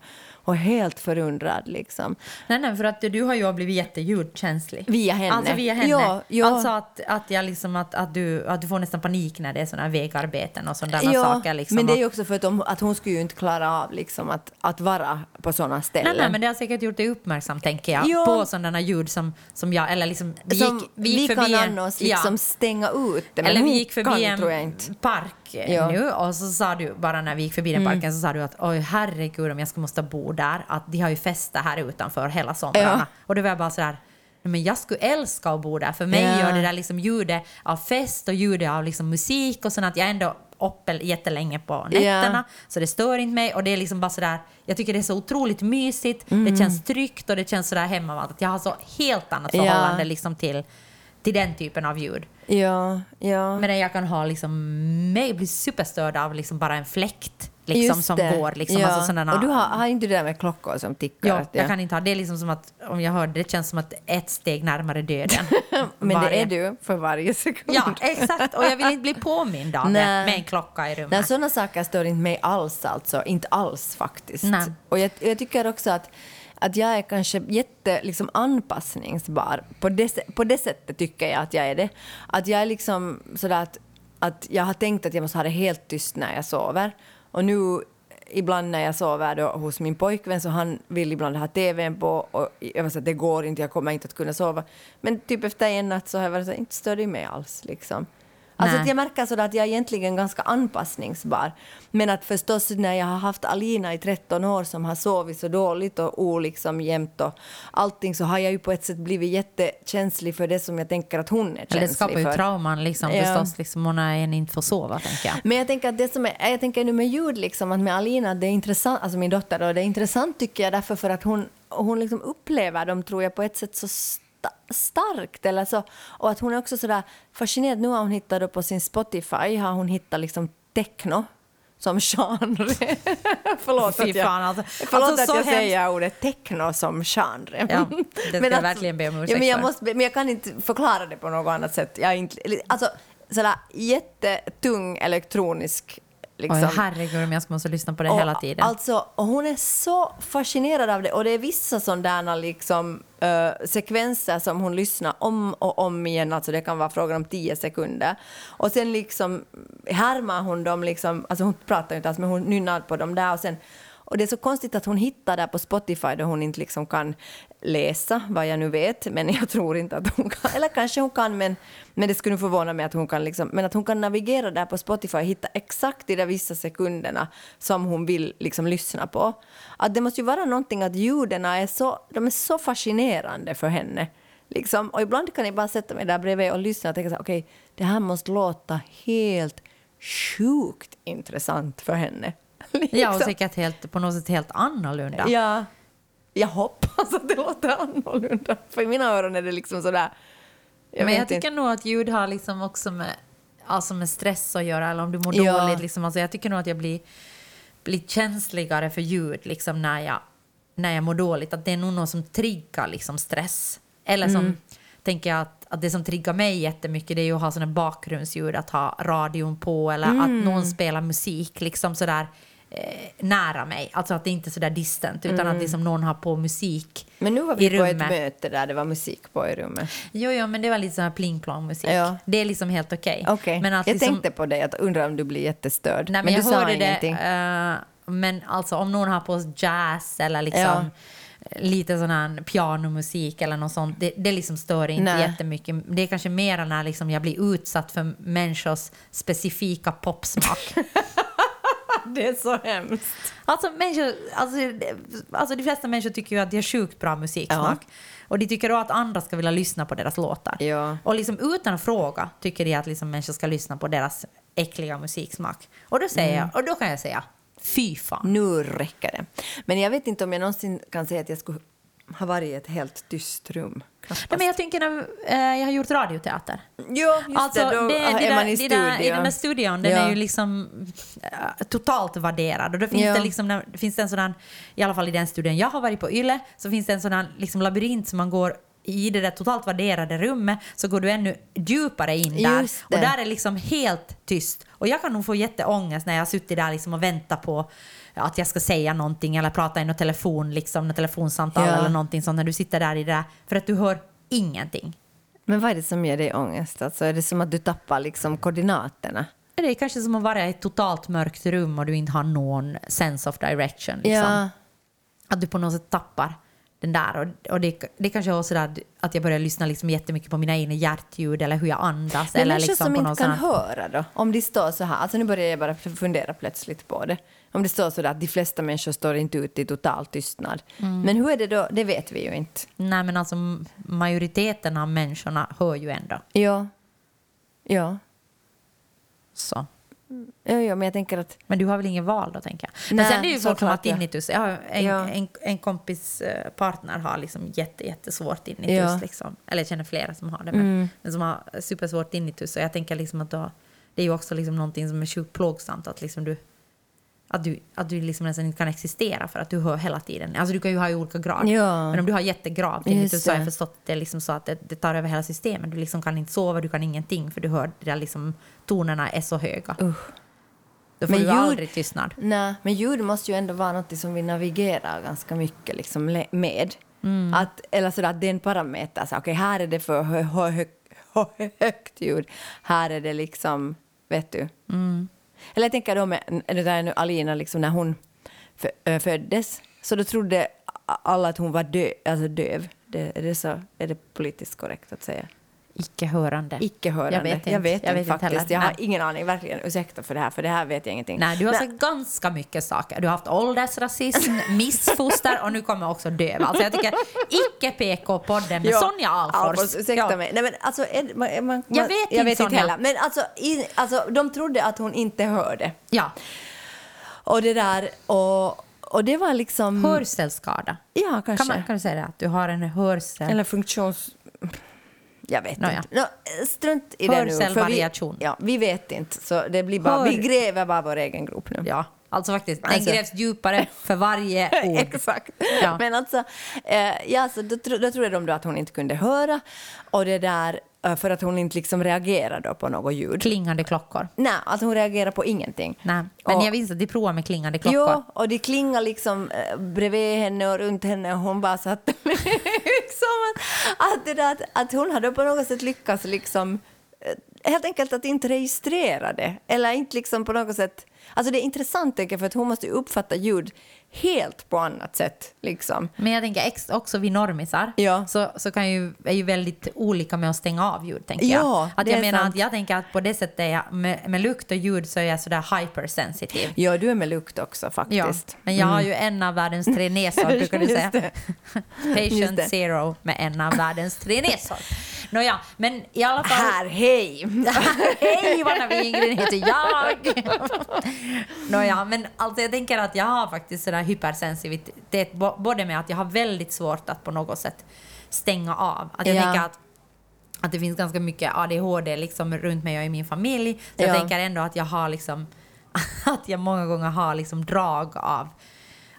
Och helt förundrad. Liksom. Nej, nej, för att du har ju blivit jätteljudkänslig. Via henne. Alltså via henne. Ja, ja. Alltså att, att, jag liksom, att, att, du, att du får nästan panik när det är sådana här vägarbeten och sådana Ja, saker. Liksom. men det är ju också för att, de, att hon skulle ju inte klara av liksom, att, att vara på sådana ställen. Nej, nej, men det har säkert gjort dig uppmärksam, tänker jag, Ja. på sådana ljud som, som jag... Eller liksom, vi Som gick, vi gick vi förbi kan en, annars liksom stänga ut det, men Eller vi gick förbi kan, en park park eh, Ja. nu och så sa du bara när vi gick förbi den Mm. parken så sa du att oj herregud om jag ska måste bo där, att de har ju fester här utanför hela somrarna. Ja. Och då var jag bara sådär, "Nej, men jag skulle älska att bo där. För mig Ja. gör det där liksom ljudet av fest och ljudet av liksom musik och sånt att jag ändå uppe jättelänge på nätterna. Så det stör inte mig och det är liksom bara sådär, jag tycker det är så otroligt mysigt, Mm. det känns tryggt och det känns sådär hemmavallt. Att jag har så helt annat Ja. förhållande liksom till, till den typen av ljud. Ja, ja. Men jag kan ha liksom, mig bli superstörd av liksom bara en fläkt liksom, som det. går. Liksom, ja. alltså sådana, Och du har, har inte det där med klockor som tickar? ja, jag kan inte ha, det är liksom som att om jag hör det, det känns som att ett steg närmare döden. (laughs) Men det Varje- är du för varje sekund. Ja, exakt. Och jag vill inte bli påmind av det med en klocka i rummet. Nej, sådana saker stör inte mig alls alltså. Inte alls faktiskt. Nej. Och jag, jag tycker också att, att jag är kanske jätte liksom, anpassningsbar. På det, på det sättet tycker jag att jag är det. Att jag är liksom sådär att, att jag har tänkt att jag måste ha det helt tyst när jag sover. Och nu ibland när jag sover då hos min pojkvän så han vill ibland ha tvn på och jag var så att det går inte, jag kommer inte att kunna sova. Men typ efter en natt så har jag varit så inte stör mig alls liksom. Alltså att jag märker sådär att jag är egentligen ganska anpassningsbar. Men att förstås när jag har haft Alina i 13 år som har sovit så dåligt och oliksom jämt och allting så har jag ju på ett sätt blivit jättekänslig för det som jag tänker att hon är känslig Eller det skapar ju för. trauman liksom, Ja. förstås, liksom, om en inte får sova, tänker jag. Men jag tänker att det som är, jag tänker nu med ljud liksom att med Alina, det är intressant, alltså min dotter då, det är intressant tycker jag därför för att hon, hon liksom upplever dem tror jag på ett sätt så starkt eller så och att hon är också sådär fascinerad, nu har hon hittat på sin Spotify har hon hittat liksom techno som (laughs) genre. förlåt Fy att jag, fan, alltså. förlåt Alltså, att jag hemskt. säger ordet techno som genre. Ja, det (laughs) ska jag verkligen be om ursäkt ja, men jag måste, men jag kan inte förklara det på något annat sätt. Jag är inte, alltså, sådär jättetung elektronisk liksom. Oj, herregud om jag ska måste lyssna på det hela tiden. Alltså, och hon är så fascinerad av det och det är vissa sådana liksom, eh, sekvenser som hon lyssnar om och om igen, alltså det kan vara frågan om tio sekunder. Och sen liksom härmar hon dem, liksom, alltså hon pratar inte alls men hon nynnar på dem där och sen och det är så konstigt att hon hittar där på Spotify då hon inte liksom kan läsa, vad jag nu vet, men (laughs) jag tror inte att hon kan, eller kanske hon kan, men, men det skulle förvåna mig att hon kan liksom, men att hon kan navigera där på Spotify och hitta exakt de där vissa sekunderna som hon vill liksom lyssna på. Att det måste ju vara någonting att ljuden är så, de är så fascinerande för henne. Liksom, och ibland kan jag bara sätta mig där bredvid och lyssna och tänka så här, okej, det här måste låta helt sjukt intressant för henne. (laughs) Ja, och Liksom. säkert helt, på något sätt helt annorlunda. Ja, jag hoppas att det låter annorlunda. För i mina öron är det liksom sådär... Jag men jag tycker inte. nog att ljud har liksom också med, alltså med stress att göra, eller om du mår Ja. dåligt. Liksom. Alltså jag tycker nog att jag blir, blir känsligare för ljud liksom, när, jag, när jag mår dåligt. Att det är nog något som triggar liksom, stress. Eller som, Mm. Tänker jag att, att det som triggar mig jättemycket det är ju att ha såna bakgrundsljud, att ha radion på eller Mm. att någon spelar musik liksom sådär eh, nära mig. Alltså att det inte är sådär distant, utan att liksom någon har på musik Mm. Men nu var i vi på ett rummet. möte där det var musik på i rummet. Jo, jo, men det var lite sån här pling-plong-musik. Ja. Det är liksom helt okej. Men att jag liksom, tänkte på det, jag undrar om du blir jättestörd. Nej, men, du jag sa hörde ingenting. det. eh, men alltså om någon har på jazz eller liksom Ja. Lite sån här pianomusik eller något sånt, det, det liksom stör inte Nej. jättemycket. Det är kanske mer när liksom jag blir utsatt för människors specifika popsmak. (laughs) Det är så hemskt. Alltså, människor, alltså, alltså de flesta människor tycker ju att de har sjukt bra musiksmak. Och de tycker då att andra ska vilja lyssna på deras låtar. Ja. Och liksom utan att fråga tycker de att liksom människor ska lyssna på deras äckliga musiksmak. Och då, säger jag, och då kan jag säga, fy fan. Nu räcker det. Men jag vet inte om jag någonsin kan säga att jag skulle ha varit i ett helt tyst rum. Knappast. Nej, men jag tänker när eh, jag har gjort radioteater. Jo, just Alltså, det, då det, är det man i där, I studion. den där studion, den Ja. är ju liksom eh, totalt värderad. Och då finns Ja. det liksom, när- finns det en sådan, i alla fall i den studien jag har varit på Yle, så finns det en sådan liksom labyrint som man går i det där totalt värderade rummet så går du ännu djupare in där. Och där är liksom helt tyst. Och jag kan nog få jätteångest när jag har suttit där liksom och väntat på att jag ska säga någonting eller prata i något telefon, liksom, något telefonsamtal Ja. eller någonting sånt när du sitter där i det där. För att du hör ingenting. Men vad är det som ger dig ångest? Alltså, är det som att du tappar liksom koordinaterna? Det är kanske som att vara i ett totalt mörkt rum och du inte har någon sense of direction. Liksom. Ja. Att du på något sätt tappar den där. Och, och det, det kanske är också där att jag börjar lyssna liksom jättemycket på mina egna hjärtljud eller hur jag andas. Men eller människor liksom som på inte kan sån höra då, om de står så här, alltså nu börjar jag bara fundera plötsligt på det. Om det står så där att de flesta människor står inte ute i total tystnad. Mm. Men hur är det då, det vet vi ju inte. Nej men alltså majoriteten av människorna hör ju ändå. Ja. Ja. Så. Ja, ja, men jag tänker att... Men du har väl ingen val då, tänker jag. Men Nej, sen är det ju folk som har ja. tinnitus. Har en, Ja. en, en kompis eh, partner har liksom jätte, jättesvårt tinnitus. Ja. Mm. Liksom. Eller jag känner flera som har det, men, men som har supersvårt tinnitus. Och jag tänker liksom att då, det är ju också liksom någonting som är sjukt plågsamt. Att, liksom du, att du, att du liksom nästan inte kan existera för att du hör hela tiden. Alltså du kan ju ha i olika grad. Ja. Men om du har jättegrav tinnitus så har jag förstått att det är liksom så att det, det tar över hela systemet. Du liksom kan inte sova, du kan ingenting för du hör där liksom tonerna är så höga. Usch. Då får Men du ljud- aldrig tystnad. Nej, men ljud måste ju ändå vara något som vi navigerar ganska mycket liksom med. Mm. Att, eller sådär att det är en parameter. Så, okej, här är det för hö, hö, hö, högt ljud. Här är det liksom, vet du. Mm. Eller jag tänker då med det där nu Alina, liksom, när hon föddes. Så då trodde alla att hon var dö, alltså döv. Det, är, det så, är det politiskt korrekt att säga? Icke-hörande. Icke-hörande. Jag vet inte. jag vet Jag vet faktiskt. heller. jag har Nej. ingen aning. Verkligen ursäkta för det här, för det här vet jag ingenting. Nej, du har sagt ganska mycket saker. Du har haft åldersrasism, (laughs) missfoster och nu kommer också döv. Alltså jag tycker icke-PK-podden med Ja, Sonja Alfors. ursäkta Ja. mig. Nej, men alltså, är, man, man, Jag man- vet jag inte, vet inte heller. Men alltså, i, alltså, de trodde att hon inte hörde. Ja, Och det där, och, och det var liksom... hörselskada. Ja, kanske. Kan, man, kan du säga det? Att du har en hörsel... Eller funktions... Jag vet Nåja. inte. Nå, strunt i det nu. för. Vi, ja, vi vet inte. Så det blir bara, Hör- Vi gräver bara vår egen grop nu. Ja, alltså faktiskt. Den Alltså- grävs djupare för varje (laughs) ord. Exakt. Ja. Men alltså, eh, ja, så då, då trodde de då att hon inte kunde höra. Och det där, för att hon inte liksom reagerade då på något ljud. Klingande klockor. Nej, alltså hon reagerar på ingenting. Nej, men Och- jag visste att de provar med klingande klockor. Jo, och det klingar liksom eh, bredvid henne och runt henne och hon bara satt liksom (laughs) att, att, det där, att, att hon hade på något sätt lyckats liksom eh, helt enkelt att inte registrera det. Eller inte liksom på något sätt... Alltså det är intressant tänker jag, för att hon måste uppfatta ljud helt på annat sätt. Liksom. Men jag tänker också vi normisar Ja. så, så kan ju, är ju väldigt olika med att stänga av ljud. Tänker Ja, jag. Att jag menar sant. att jag tänker att på det sättet är jag, med, med lukt och ljud så är jag sådär hypersensitiv. Ja, du är med lukt också Ja, faktiskt. men jag har ju en av världens tre näsor (laughs) brukar du säga. (laughs) Patient zero med en av världens tre näsor. Nåja, men i alla fall... Här, hej! (laughs) Hej Ivana Wingren heter jag! Nåja, men alltså jag tänker att jag har faktiskt sådär hypersensitivitet bo- både med att jag har väldigt svårt att på något sätt stänga av. Att jag Ja. tänker att, att det finns ganska mycket ADHD liksom runt mig och i min familj. Så jag Ja. tänker ändå att jag har liksom (laughs) att jag många gånger har liksom drag av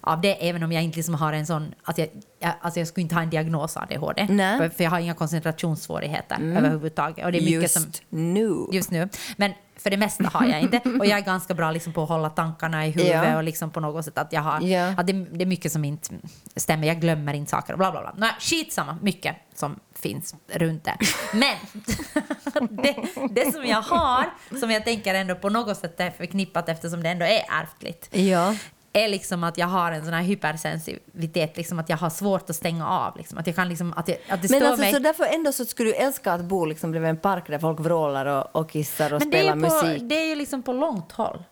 av det, även om jag inte liksom har en sån... Att jag, jag, alltså jag skulle inte ha en diagnos ADHD. Nej. För, för jag har inga koncentrationssvårigheter överhuvudtaget. Och det är mycket Just som, nu. just nu. Men för det mesta har jag inte. Och jag är ganska bra liksom på att hålla tankarna i huvudet Ja. och liksom på något sätt att jag har... Ja. Att det, det är mycket som inte stämmer. Jag glömmer inte saker och bla bla bla. Nej, skitsamma, mycket som finns runt det. Men (laughs) det, det som jag har, som jag tänker ändå på något sätt är förknippat eftersom det ändå är ärftligt, Ja. Är liksom att jag har en sån här hypersensitivitet, liksom att jag har svårt att stänga av. Liksom. Att, jag kan liksom, att, jag, att det Men alltså, mig... så därför ändå så skulle du älska att bo liksom bredvid en park där folk vrålar och, och kissar och Men det spelar ju på, musik. det är ju liksom på långt håll.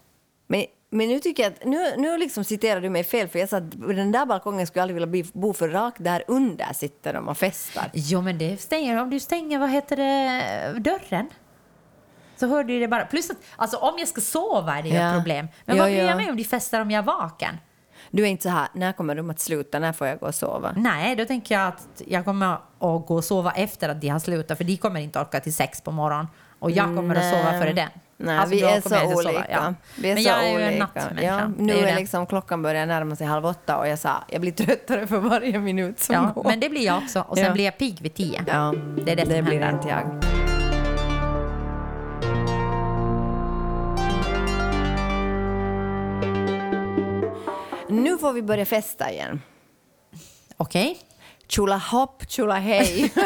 Men, men nu tycker jag att, nu, nu liksom citerar du mig fel för jag sa att den där balkongen skulle jag aldrig vilja bo för rakt där under sitter de och festar. Jo, men det stänger, om du stänger, vad heter det, dörren? Så hör du det bara. Plus att, alltså om jag ska sova är det ju Ja. ett problem. Men Ja, vad bryr ja. jag mig om de festar om jag är vaken? Du är inte så här, när kommer de att sluta, när får jag gå och sova? Nej, då tänker jag att jag kommer att gå och sova efter att de har slutat, för de kommer inte orka till sex på morgonen. Och jag kommer att sova Nej. före det. Nej, Alltså, vi är så inte sova, olika. ja. Vi är Men så jag är ju olika. en nattmänniska. Ja, Det nu är ju är det. liksom klockan börjar närma sig halv åtta och jag sa, jag blir tröttare för varje minut som Ja, går. men det blir jag också. Och sen blir jag pigg vid tio. Ja, Det är det som blir händer. inte jag. Nu får vi börja festa igen. Okej? tjolahopp, tjolahej. (laughs)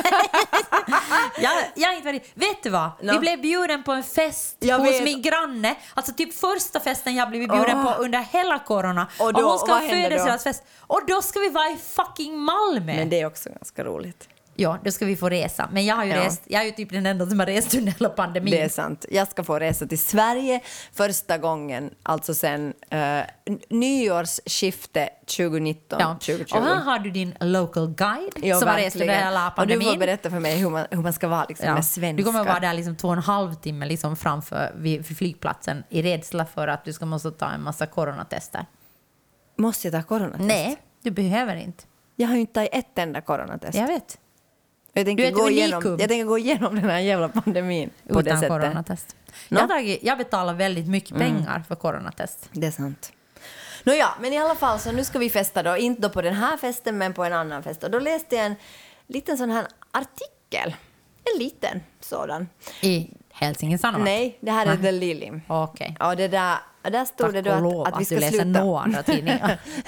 Jag, jag har inte varit... Vet du vad? Nå. Vi blev bjuden på en fest Jag hos vet. min granne. Alltså typ första festen jag blivit bjuden Åh. på under hela corona. Och då- hon ska ha födelsedagsfest. Och då ska vi vara i fucking Malmö. Men det är också ganska roligt. Ja, då ska vi få resa. Men jag har ju Ja. rest. Jag är ju typ den enda som har rest under hela pandemin. Det är sant. Jag ska få resa till Sverige första gången, alltså sen uh, nyårsskifte 2019, Ja. 2020. Och här har du din local guide Ja, som har rest verkligen. under hela Och pandemin. du får berätta för mig hur man, hur man ska vara liksom, Ja. med svenska. Du kommer vara där liksom två och en halv timme liksom framför vid vid flygplatsen i rädsla för att du ska måste ta en massa coronatester. Måste jag ta coronatest? Nej, du behöver inte. Jag har ju inte tagit ett enda coronatest. Jag vet. Jag, tänker Du är ett gå igenom, unikum. jag tänker gå igenom den här jävla pandemin på det Utan sättet. coronatest. Nå? Jag, tagit, jag betalar väldigt mycket pengar för coronatest. Det är sant. Nåja, men i alla fall så nu ska vi festa då, inte då på den här festen men på en annan fest. Och då läste jag en liten sån här artikel, en liten sådan. I Helsingin Sanomat? Nej, det här är The Lily. Okej. Ja, det där, där stod det då och lov att, att vi att ska läser sluta...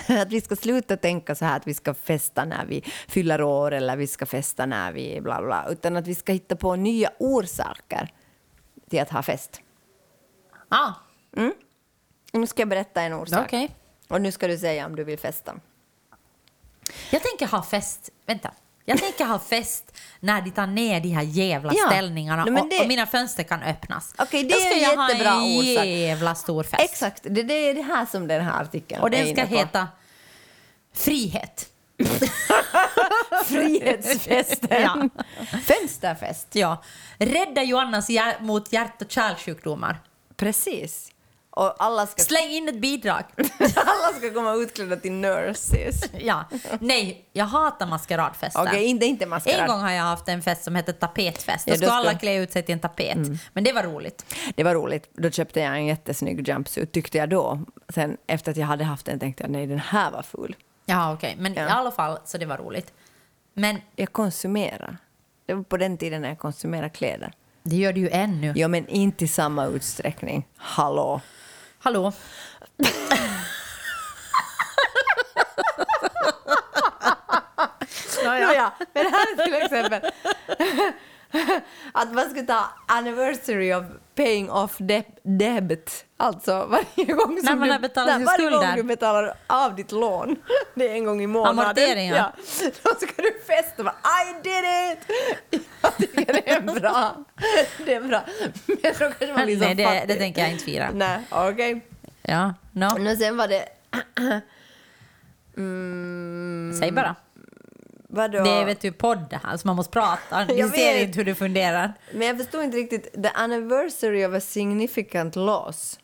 (laughs) att vi ska sluta tänka så här att vi ska festa när vi fyller år eller vi ska festa när vi bla bla, utan att vi ska hitta på nya orsaker till att ha fest. Ah, Nu ska jag berätta en orsak. okej. Och nu ska du säga om du vill festa. Jag tänker ha fest... Vänta. Jag tänker ha fest när de tar ner de här jävla Ja. ställningarna Nej, men och, det- och mina fönster kan öppnas. Okej, det Då ska är jag jättebra ha en orsak. jävla stor fest. Exakt, det, det är det här som den här artikeln Och den ska heta Frihet. (laughs) Frihetsfesten. Ja. Fönsterfest. Ja. Rädda Joannas mot hjärt och kärlsjukdomar. Precis. Och alla ska, Släng in ett bidrag. (laughs) alla ska komma utklädda till nurses. (laughs) Ja. Nej, jag hatar maskeradfester. Okej, inte, inte maskerad. En gång har jag haft en fest som hette tapetfest. Då Ja, då skulle ska- Mm. alla klä ut sig till en tapet. Men det var roligt. Det var roligt. Då köpte jag en jättesnygg jumpsuit, tyckte jag då. Sen efter att jag hade haft den tänkte jag nej, den här var ful. Ja, okej. Men Ja. i alla fall, så det var roligt. Men Jag konsumerar. Det var på den tiden när jag konsumerade kläder. det gör du ju ännu. Ja, men inte i samma utsträckning. Hallå. Hallå? Nåja, men här är till exempel (laughs) att man ska ta anniversary of paying off deb- debt. Alltså varje gång som När man du, har betalat sin varje gång du betalar av ditt lån. (laughs) Det är en gång i månaden. Amorteringar. Ja. (laughs) Då ska du festa och bara I did it! Jag tycker det är bra. Det är bra. Men då kanske man blir så Nej, det, fattig. det tänker jag inte fira. Nej, okej. Ja, no. Men sen var det... Mm, (clears throat) Säg bara. Vadå? Det är vet du podd det här, så man måste prata. (laughs) Jag ser inte hur du funderar. Men jag förstår inte riktigt. The anniversary of a significant loss.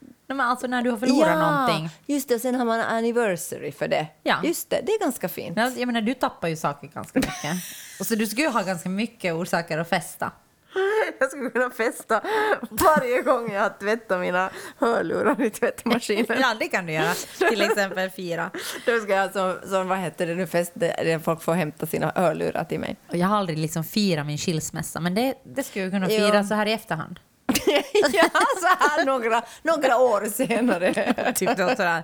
Nej, men alltså när du har förlorat någonting. just det. Sen har man anniversary för det. Ja. Just det, det är ganska fint. Ja, Jag menar, du tappar ju saker ganska mycket. (laughs) Och så du skulle ju ha ganska mycket orsaker att festa. (laughs) Jag skulle kunna festa varje gång jag har tvättat mina hörlurar i tvättmaskinen. Ja, det kan du göra. Till exempel fira. Då ska jag som, som vad heter det nu, fest där folk får hämta sina hörlurar till mig. Och jag har aldrig liksom firat min skilsmässa, men det, det skulle jag kunna Jo. fira så här i efterhand. (laughs) ja, så här några, några år senare. (laughs) Typ då sådär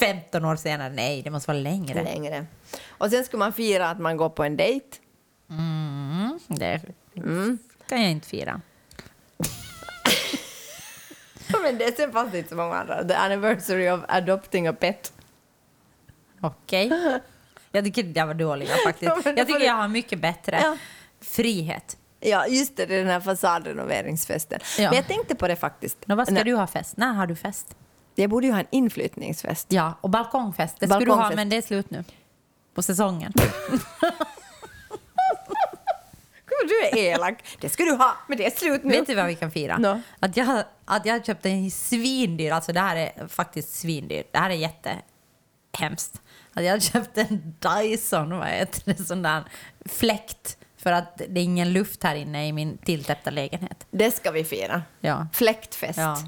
15 år senare. Nej, det måste vara längre. Längre. Och sen skulle man fira att man går på en dejt. Mm, det kan jag inte fira. (laughs) Men det fanns inte så många andra. The anniversary of adopting a pet. Okej. Jag tycker det var dåliga (laughs) faktiskt. Men Jag tycker jag har mycket bättre. Ja. Frihet. Ja, just det, den här fasadrenoveringsfesten. Ja. Men jag tänkte på det faktiskt. Nå, vad ska När- du ha fest? När har du fest? Jag borde ju ha en inflyttningsfest. Ja, och balkongfest. Det skulle du ha, men det är slut nu. På säsongen. (laughs) (laughs) Du är elak. Det ska du ha, men det är slut nu. Vet du vad vi kan fira? Nå. Att, jag, att jag köpte en svindyr, alltså det här är faktiskt svindyr. Det här är jättehemskt. Att jag köpte en Dyson, vad heter det, sån där fläkt. För att det är ingen luft här inne i min tilltäppta lägenhet. Det ska vi fira. Ja. Fläktfest. ja.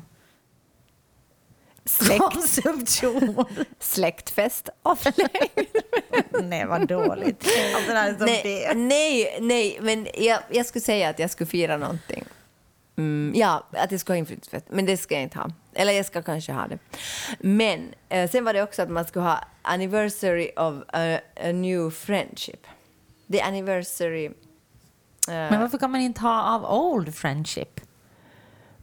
Konsumtion. (laughs) släktfest av fläkt. Nej, vad dåligt. Alltså, nej, nej, nej, men jag, jag skulle säga att jag skulle fira någonting. Mm, ja, att jag ska ha inflyttningsfest, men det ska jag inte ha. Eller jag ska kanske ha det. Men eh, sen var det också att man skulle ha anniversary of a, a new friendship. the anniversary. eh, Men varför kan man inte ha av old friendship?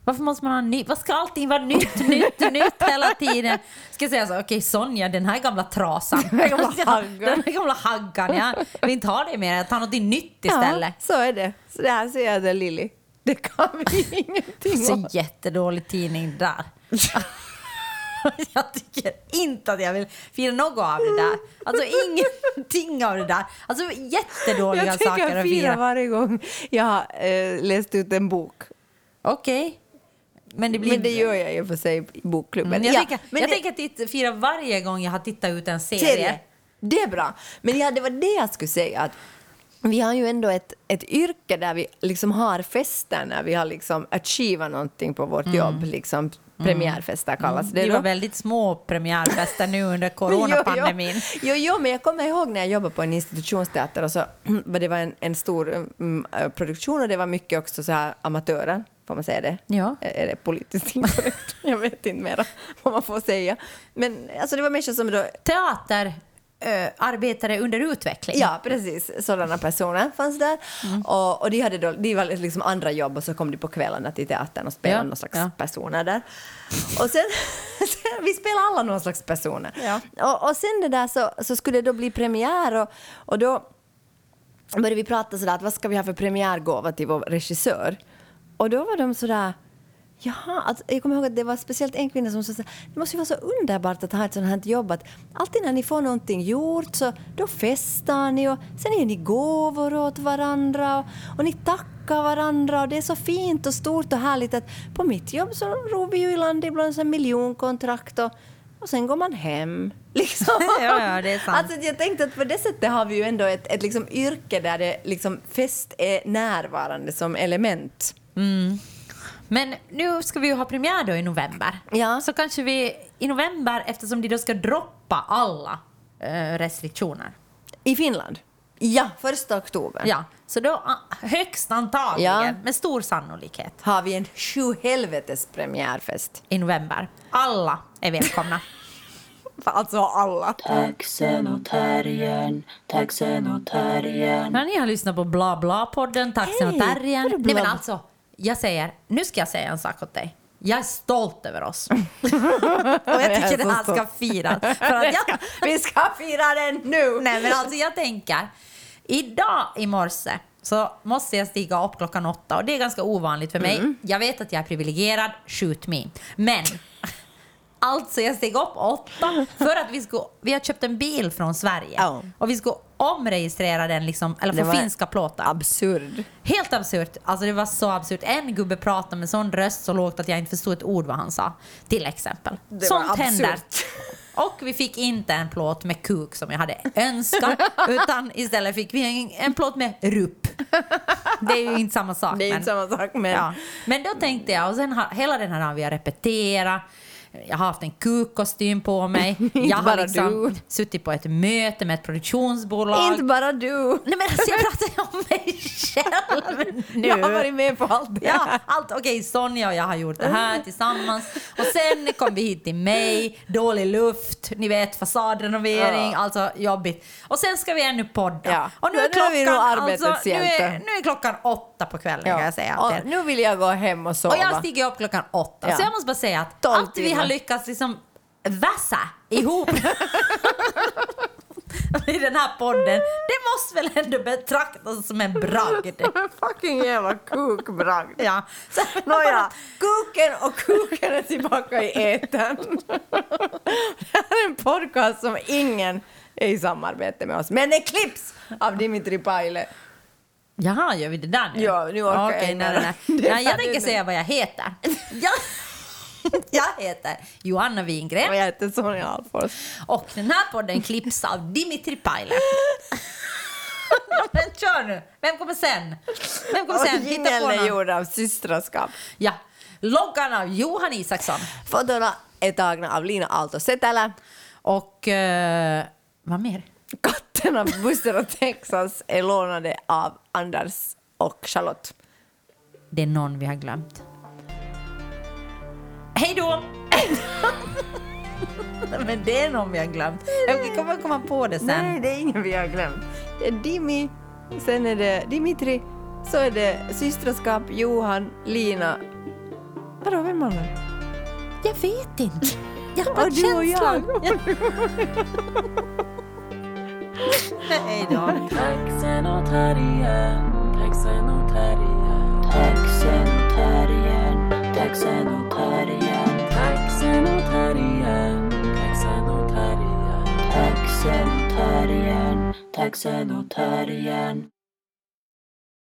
Varför måste man ha nytt? Vad ska allting vara nytt, nytt, nytt hela tiden? Ska jag säga så, okej Sonja, den här gamla trasan. (laughs) Den här gamla (laughs) haggan. Den här gamla haggan, ja. Jag vill inte ha det mer, jag tar något nytt istället. Ja, så är det. Så det här säger jag till Lilly. Det kan vi (laughs) ingenting Så om. jättedålig tidning där. jag tycker inte att jag vill fira något av det där. Alltså ingenting av det där. Alltså jättedåliga Jag saker att fira fira. varje gång jag har eh, läst ut en bok. Okej. Men det blir... Men det gör jag ju för sig i bokklubben. Mm, jag Ja, tänker, men jag det- tänker titta, fira varje gång jag har tittat ut en serie. serie. Det är bra. Men ja, det var det jag skulle säga. Att vi har ju ändå ett, ett yrke där vi liksom har fester när vi har liksom achievat någonting på vårt jobb. Liksom, premiärfester kallas det Det då. var väldigt små premiärfester nu under coronapandemin. (laughs) Jo, jo. Jo, jo, men jag kommer ihåg när jag jobbade på en institutionsteater och så (clears throat) var det var en, en stor mm, eh, produktion och det var mycket också så här amatörer. Får man säga det? Ja. Är det politiskt inkorrekt? (laughs) Jag vet inte mera vad man får säga. Men alltså det var människor som då Teater, eh, arbetare under utveckling. Ja, precis. Sådana personer fanns där. Mm. Och, och de, hade då, de var liksom andra jobb och så kom de på kvällarna till teatern och spelade Ja, någon slags ja. personer där. Och sen, (laughs) sen, vi spelade alla någon slags personer. Ja. Och, och sen det där så, så skulle det då bli premiär och, och då började vi prata sådär att vad ska vi ha för premiärgåva till vår regissör? Och då var de sådär Jaha, alltså, jag kommer ihåg att det var speciellt en kvinna som sa det måste ju vara så underbart att ha ett sånt här jobb att alltid när ni får någonting gjort så då festar ni och sen ger ni gåvor åt varandra och, och ni tackar varandra och det är så fint och stort och härligt att på mitt jobb så ror vi ju i land ibland så miljonkontrakt och, och sen går man hem. (laughs) Liksom. (laughs) Ja, ja, det är sant. Alltså, jag tänkte att på det sättet har vi ju ändå ett, ett liksom yrke där det liksom fest är närvarande som element. Men nu ska vi ju ha premiär då i november. Ja. Så kanske vi i november, eftersom de då ska droppa alla eh, restriktioner. I Finland? Ja, första oktober. Ja, så då ah, högst antagligen, Ja. med stor sannolikhet, Har vi en sjuhelvetes premiärfest. i november. Alla är välkomna. (laughs) Alltså alla. Taxen och terriern, taxen och terriern. När ni har lyssnat på Bla Bla-podden, Taxen och Hej, Terriern. Nej men alltså, jag säger, nu ska jag säga en sak åt dig. Jag är stolt över oss. (laughs) och jag tycker det här ska firas. För att jag, (laughs) Vi ska fira den nu! Nej men alltså jag tänker, idag i morse så måste jag stiga upp klockan åtta och det är ganska ovanligt för mig. Mm. Jag vet att jag är privilegierad, shoot me. Men alltså jag steg upp åtta för att vi, ska, vi har köpt en bil från Sverige Ja. och vi ska omregistrera den liksom, eller få finska plåtar. Absurd. Helt absurt. Alltså det var så absurt. En gubbe pratade med sån röst så lågt att jag inte förstod ett ord vad han sa. Till exempel. Det Sånt var händer. Och vi fick inte en plåt med kuk som jag hade önskat, (laughs) utan istället fick vi en, en plåt med rupp. Det är ju inte samma sak. Det är men, inte samma sak men... Ja. Men då tänkte jag, och sen hela den här dagen vi har repeterat, jag har haft en kukkostym på mig, (laughs) jag har liksom du. suttit på ett möte med ett produktionsbolag. Inte bara du. Nej men alltså jag pratar ju om mig själv nu. Jag har varit med på allt det Ja, allt, okej, Sonja och jag har gjort det här tillsammans. Och sen kom vi hit till mig, dålig luft, ni vet fasadrenovering, Ja. alltså jobbigt. Och sen ska vi ännu podda. Ja. Och nu är, Men nu är vi nog klockan, arbetets alltså, nu, är, nu är klockan åtta på kvällen kan jag säga. och nu vill jag gå hem och sova. Och jag stiger upp klockan åtta. Ja. Så jag måste bara säga att allt vi har timmar. lyckats liksom vässa ihop (laughs) i den här podden, det måste väl ändå betraktas som en bragd. (laughs) Fucking jävla kukbragd. Ja. Så, Nåja, kuken och kuken är tillbaka i etern. (laughs) Det här är en podcast som ingen är i samarbete med oss. Men det klipps av Dimitri Paile. Jaha, gör vi det där nu? Ja, nu orkar jag Okej, inte. nej, nej, Det nej. är Ja, jag tänker säga vad jag heter. (laughs) Jag, heter Johanna Och Wingren jag heter Sonja Alfors. och den här podden klipps av Dimitri Paile. Ja, Men kör nu! Vem kommer sen? Vem kommer Och sen? Hitta på någon. gjord av systraskap. Ja. Loggan av Johan Isaksson. Fotona är tagna av Lina Aalto Setälä. Och eh, vad mer? Katterna på Buster och Texas är lånade av Anders och Charlotte. Det är någon vi har glömt. Hej då! (laughs) Men det är någon vi har glömt. Jag kommer komma på det sen. Nej, det är ingen vi har glömt. Det är Dimi, sen är det Dimitri, så är det systraskap, Johan, Lina. Vadå, vem har man? Jag vet inte. Jag har bara Och du och jag. (laughs) Hej då. Taxenotarien, taxenotarien, taxenotarien, taxenotarien, taxenotarien, taxenotarien, taxenotarien, taxenotarien.